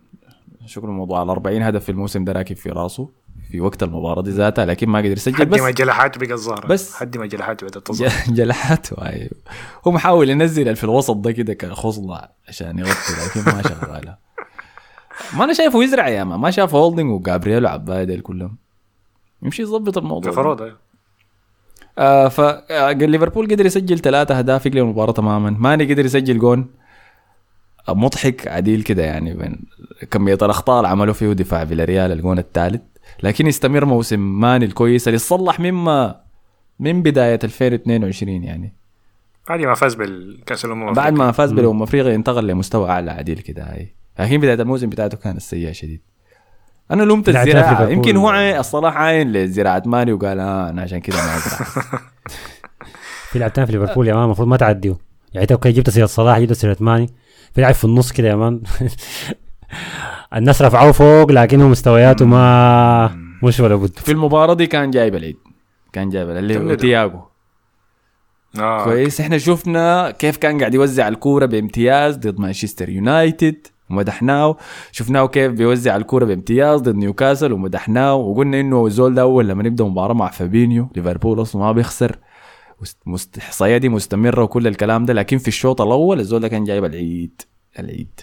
شكرا موضوع ال 40 هدف في الموسم ده راكب في راسه في وقت المباراة دي ذاتها لكن ما قدر يسجل. حد بس ما جلحات بقى الظاهر بس. حد ما جلحات بدات تظهر [laughs] جلحاته أيوه هو محاول ينزل في الوسط ده كده كخصلة عشان يغطي لكن ما شغاله. ما أنا شايفه يزرع يا ما. ما شاف هولدنج وجابرييل وعباية ديل كلهم. يمشي يظبط الموضوع. في ده. فروض أيوة. آه ف آه، ليفربول قدر يسجل ثلاثة أهداف يقلب المباراة تماما. ماني قدر يسجل جون. آه، مضحك عديل كده يعني بين كمية الأخطاء اللي عملوا فيه دفاع فيلاريال الجون الثالث. لكن يستمر موسم ماني الكويس اللي صلح مما من بداية 2022 يعني. بعد ما فاز بالكأس الأمم بعد ما فاز بالأمم افريقيا انتقل لمستوى أعلى عديل كده هاي. لكن بداية الموسم بتاعته كانت سيئة شديد. أنا لومت ليفربول. يمكن هو عين الصلاح عاين لزراعة ماني وقال آه أنا عشان كده ما أزرع. [laughs] في لعبتين في ليفربول يا man المفروض ما تعديه يعني أنت okay جبت سيرة صلاح جبت سيرة ماني في لاعب في النص كده يا man. [laughs] الناس رفعوه فوق لكنه مستوياته ما مش ولا بد. في المباراة دي كان جايب العيد. كان جايب اللي هو. تياجو آه. كويس. إحنا شفنا كيف كان قاعد يوزع الكورة بامتياز ضد مانشستر يونايتد. ومدحناه. شفناه كيف بيوزع الكورة بامتياز ضد نيوكاسل ومدحناه. وقلنا إنه الزول ده أول لما نبدأ مباراة مع فابينيو ليفربول أصلا ما بيخسر. مست- مست- احصائيه دي مستمرة وكل الكلام ده لكن في الشوط الأول الزول ده كان جايب العيد. العيد.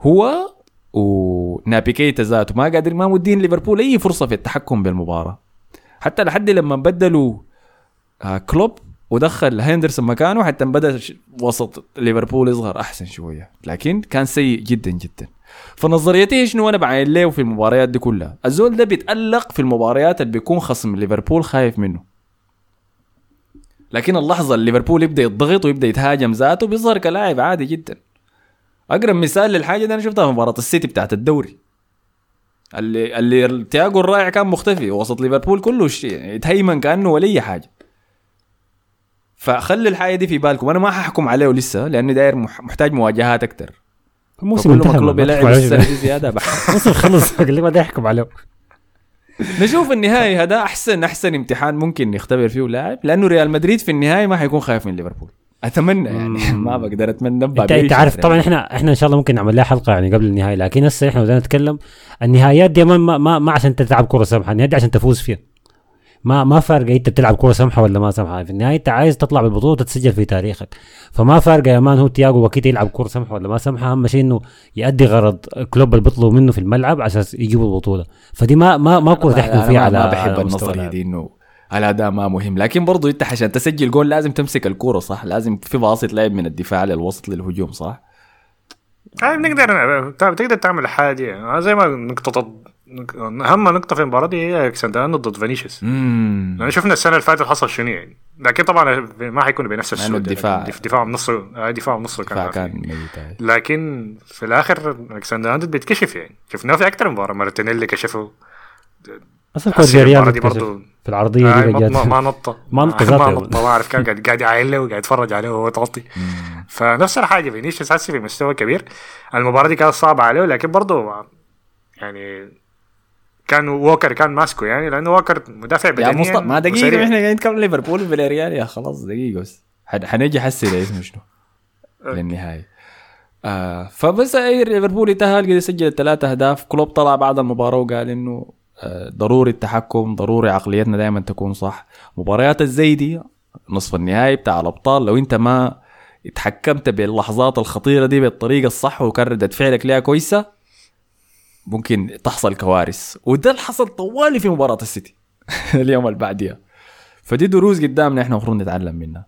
هو ونابي كيتا ذاته ما قادر ما مدين ليفربول أي فرصة في التحكم بالمباراة. حتى لحد لما بدلوا آه كلوب ودخل هندرسون مكانه حتى بدأ وسط ليفربول يظهر أحسن شوية. لكن كان سيء جدا جدا. فنظريتي شنو؟ أنا بعين له في المباريات دي كلها. الزول ده بيتألق في المباريات اللي بيكون خصم ليفربول خايف منه. لكن اللحظة اللي ليفربول يبدأ يضغط ويبدأ يتهاجم ذاته بيظهر كلاعب عادي جدا. أقرب مثال للحاجة دي أنا شفتها في مباراة السيتي بتاعت الدوري. اللي اللي تياجو الرائع كان مختفي وسط ليفربول كله يتهيمن كأنه ولي حاجة. فخلي الحاجة دي في بالكم. أنا ما ححكم عليه لسه لأنه داير مح- محتاج مواجهات أكثر الموسم انتهى ما كلوب ما يلعب السنة دي زيادة الموسم [laughs] خلص. [laughs] اللي ما ده يحكم عليه. نشوف النهائي هذا أحسن أحسن امتحان ممكن نختبر فيه لاعب لأنه ريال مدريد في النهائي ما حيكون خايف من ليفربول. أتمنى يعني. [laughs] ما بقدر أتمنى انت أنت عارف طبعا إحنا إحنا إن شاء الله ممكن نعمل لها حلقة يعني قبل النهائي لكن هسه إحنا بدنا نتكلم النهائيات دي ما ما, ما, ما عشان تلعب كرة سمحه النهائيات دي عشان تفوز فيها. ما ما فارقة إنت بتلعب كرة سمحة ولا ما سمحة. في النهاية أنت عايز تطلع بالبطولة وتتسجل في تاريخك. فما فارقة يا مان هو تياجو وكيتا يلعب كرة سمحة ولا ما سمحة. أهم شيء إنه يؤدي غرض كلوب اللي بيطلبوا منه في الملعب عشان يجيبوا البطولة. فدي ما ما ما كره تحكم فيها على ما بحب النظريه. دي إنه الأداء ما مهم. لكن برضو أنت عشان تسجل جول لازم تمسك الكورة صح؟ لازم في باسط لعب من الدفاع للوسط للهجوم صح؟ يعني بنقدر تقدر تعمل حاجة. يعني زي ما نقطه أهم نقطه في المباراه دي هي الكسندر ضد فينيسيوس. امم يعني شفنا السنة اللي فاتت حصل شنو يعني. لكن طبعا ما حيكون بنفس السهوله الدفاع- دفاع بنصه آه، دفاع بنصه كان كان. لكن في الآخر الكسندر ارنولد بيتكشف يعني. شفناه في أكثر مباراة. مارتينيلي كشفه. أصلا ريال دي بيتكشف. برضو في العرضية آه دي ما. ما, ما نط [laughs] ما نط ما ذاته. نط. ما اعرف كان قاعد قاعد يعاين له وقاعد يتفرج عليه وهو تغطي فنفس الحاجة. فينيسيوس هسه في مستوى كبير. المباراة دي كانت صعبة عليه لكن برضه يعني كان ووكر كان ماسكه يعني لأنه ووكر مدافع يا بدنيا مصطفى ما دقيقة. إحنا قاعدين نتكلم ليفربول وفيلاريال يا خلاص دقيقة بس. حن- حنجي حسي اسمه شنو للنهاية. آه فبس ليفربول يتأهل قدر يسجل الثلاث أهداف. كلوب طلع بعد المباراة وقال إنه آه ضروري التحكم ضروري عقليتنا دائما تكون صح. مباريات الزي دي نصف النهائي بتاع الأبطال لو أنت ما اتحكمت باللحظات الخطيرة دي بالطريقة الصح وكان ردة فعلك ليها كويسة ممكن تحصل كوارث. وده اللي حصل طوالي في مباراة السيتي. [laughs] اليوم اللي بعديها فدي دروس قدامنا إحنا المفروض نتعلم منها.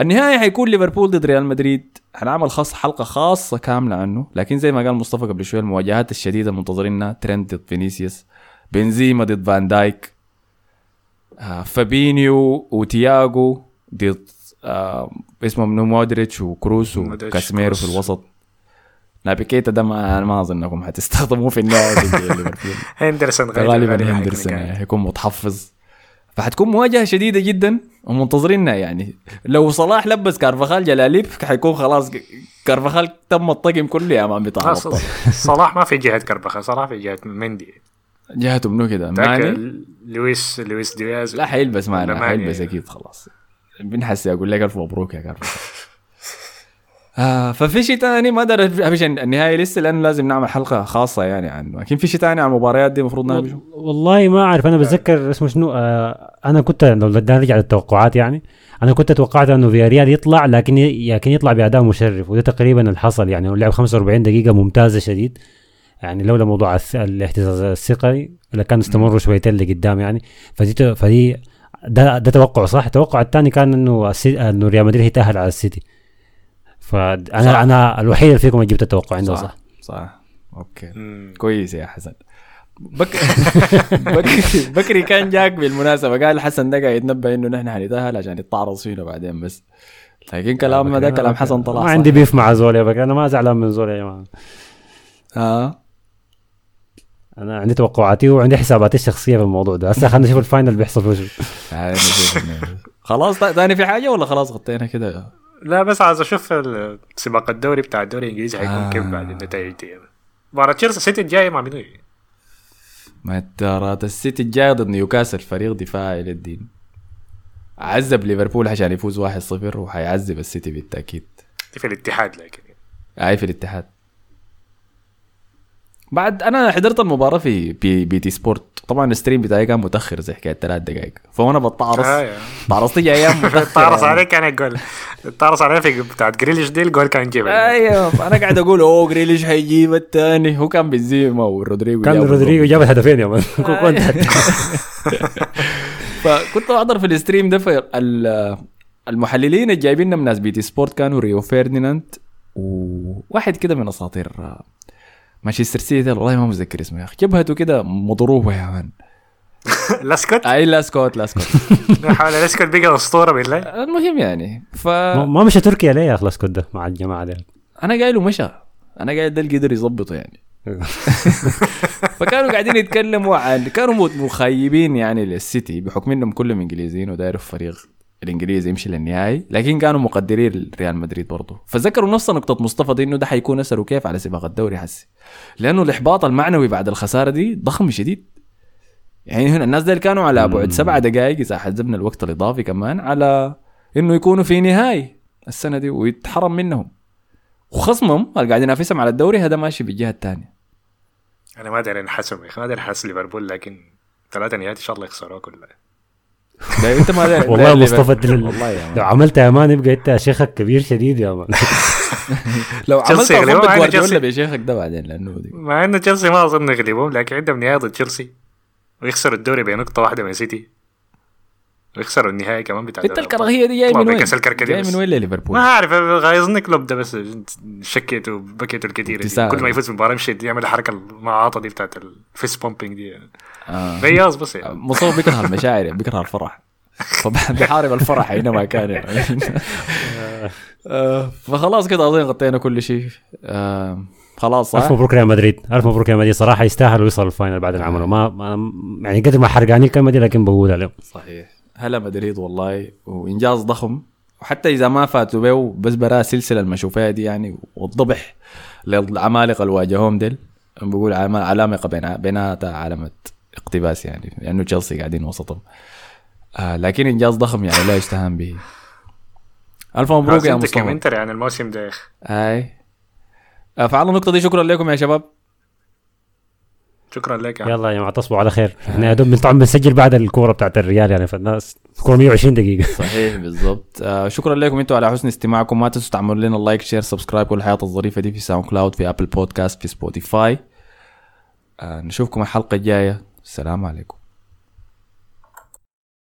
النهاية حيكون ليفربول ضد ريال مدريد. حنعمل خاص حلقة خاصة كاملة عنه. لكن زي ما قال مصطفى قبل شوية المواجهات الشديدة المنتظرينها ترنت ضد فينيسيوس. بنزيما ضد فان دايك. آه فابينيو وتياجو ضد آه اسمه منو مودريتش وكروس وكاسميرو في. الوسط. نابي كيتا ده ما ما أظن أنكم حتستخدموه في ليفربول [laughs] [laughs] هندرسون غالبا هندرسون هيكون متحفظ. فحتكون مواجهة شديدة جدا ومنتظرينها يعني. لو صلاح لبس كارفخال جلاليب حيكون خلاص كارفخال تم الطقم كله يا مان بتاع [laughs] صلاح ما في جهة كربخه صلاح في جهة مندي. جهته منو كده؟ ماني؟ لويس لويس دياز. لا حيلبس معنا. حيلبس أكيد خلاص. بنحس أقول لك ألف مبروك يا كارفخال آه ففي شيء ثاني ما أدري فيش النهاية لسه لأنه لازم نعمل حلقة خاصة يعني عنه. لكن في شيء ثاني عن المباريات دي المفروض نعمل شو؟ والله ما أعرف. أنا بتذكر اسمه شنو؟ آه أنا كنت لو بدنا نرجع للتوقعات يعني أنا كنت توقعت إنه فياريال يطلع لكن لكن يطلع بأداء مشرف وده تقريبا اللي حصل يعني. لعب 45 دقيقة ممتازة شديد. يعني لولا موضوع الاهتزاز الثقيل لكان استمروا شويتين لقدام يعني. فدي فدي ده ده توقع صح؟ التوقع الثاني كان إنه إنه ريال مدريد يتاهل على السيتي. فانا صح. أنا الوحيد اللي فيكم اللي جبت التوقع عنده صح, صح؟ صح. أوكي. مم. كويس يا حسن. بك... [laughs] بكري بكري كان جاك بالمناسبة. قال حسن ده قاعد يتنبأ إنه نحن حنتاهل عشان يتعرض فينا بعدين بس. لكن كلامنا ده كلام حسن طلع ما صح. عندي beef مع زول يا بكر أنا ما زعلان من زول يا جماعة. آه. أنا عندي توقعاتي وعندي حساباتي الشخصية في الموضوع ده. هسه خلينا نشوف ال final بيحصل [laughs] نشوف إنه- خلاص تاني في حاجة ولا خلاص غطينا كده؟ لا بس عايز أشوف سباق الدوري بتاع الدوري الإنجليزي حيكون آه. كيف بعد النتائج دي مباراة تشيلسي السيتي الجاي مع منو مباراة السيتي الجاي ضد نيوكاسل فريق دفاعي للدين. عذب ليفربول عشان يفوز 1-0 وحيعذب السيتي بالتأكيد. في الاتحاد لكن. هاي في الاتحاد. بعد أنا حضرت المباراة في بي, BT Sport طبعا ال stream بتاعي كان متأخر زي حكاية ثلاث دقائق فانا بتعرص آه. تعرصت لي أيام [laughs] متاخر تعرص يعني. عليك كان الجول. تعرص عليه في بتاعت جريليش دي الجول كان جيبها أيوه أنا قاعد أقول أوه جريليش حيجيب الثاني هو كان بنزيما ورودريجو كان رودريجو جاب هدفين يا [laughs] man. فكنت أحضر في ال stream ده المحللين اللي جايبيننا من ناس BT Sport كانوا ريو فيرديناند وواحد كده من أساطير مانشستر سيتي والله ما متذكر اسمه يا أخي. جبهته كده؟ مضروبة يا man [laughs] لاسكوت أي لاسكوت لاسكوت. [laughs] حول لاسكوت بقى أسطورة بالله. المهم يعني ف ما مشى تركيا ليه يا أخي لاسكوت ده مع الجماعة دي؟ أنا قايل له مشى. أنا قايل ده اللي قدر يظبطه يعني. [laughs] فكانوا قاعدين يتكلموا عن كانوا مخيبين يعني للسيتي بحكم إنهم كلهم إنجليزيين ودايروا فريق. الإنجليزي يمشي للنهائي. لكن كانوا مقدرين ريال مدريد برضه فذكروا نفس نقطة مصطفى دي إنه ده حيكون أثره كيف على سباق الدوري حسي. لأنه الإحباط المعنوي بعد الخسارة دي ضخم شديد. يعني هنا الناس ديل كانوا على بعد سبعة دقائق إذا حسبنا الوقت الإضافي كمان على إنه يكونوا في نهائي السنة دي ويتحرم منهم. وخصمهم اللي قاعد ينافسهم على الدوري هذا ماشي بالجهة الثانية. أنا ما أدري انحسم يا أخي ما أدري انحس ليفربول لكن ثلاثة نهائيات إن شاء الله يخسروها كلها. ده انت ما داير والله مصطفى. دل- والله يا لو مان. عملت يا مان يبقى انت شيخك كبير شديد يا مان [laughs] لو عملت أنا جوارديولا تشيلسي. بشيخك ده بعدين لأنه دي مع إنه تشيلسي ما أظن يغلبهم لكن عندهم نهائي ضد تشيلسي ويخسروا الدوري بنقطة واحدة من سيتي ويخسروا النهائي كمان بتاع انت. الكراهية دي طلعوا من وين؟ بكأس الكركديه جاية بس. من وين لليفربول؟ ما اعرف غايظني كلوب ده بس شكيته وبكيته الكثير. كل ما يفوز بالمباراة يمشي يعمل الحركة المعاطة دي بتاعت ال fist pumping دي آه. غياظ بس يعني مصطفى بيكره المشاعر يعني بيكره الفرح فبحارب [laughs] الفرح أينما كان يعني [laughs] آه، فخلاص كده أظن غطينا كل شيء آه، خلاص ألف؟ مبروك ريال مدريد ألف مبروك ريال مدريد صراحة يستاهلوا يوصلوا ال final بعد اللي ما يعني قد ما حرقاني الكلمة دي لكن بقولها لهم صحيح هلا مدريد والله وإنجاز ضخم. وحتى إذا ما فاتوا به بس برا سلسلة المشوفيه دي يعني والضبح للعمالقة اللي واجهوهم ديل. بقول علامه بين بيناتها علامة اقتباس يعني لأنه تشيلسي قاعدين وسطهم. آه لكن إنجاز ضخم يعني لا يستهان به. ألف مبروك يا مصطفى. دوكيومنتري عن الموسم ده يا أخي هاي آه فعلى النقطة دي شكرا لكم يا شباب. شكرا لك يا عم. يلا يا جماعة تصبحوا على خير. إحنا يا دوب طبعا بنسجل بعد الكورة بتاعت الريال يعني فالناس الكوره 120 دقيقة. [laughs] صحيح بالضبط. آه شكرا لكم أنتم على حسن استماعكم. ما تنسوا تعملوا لنا like share subscribe كل الحياة الظريفة دي في SoundCloud في Apple Podcasts في Spotify آه نشوفكم الحلقة الجاية. السلام عليكم.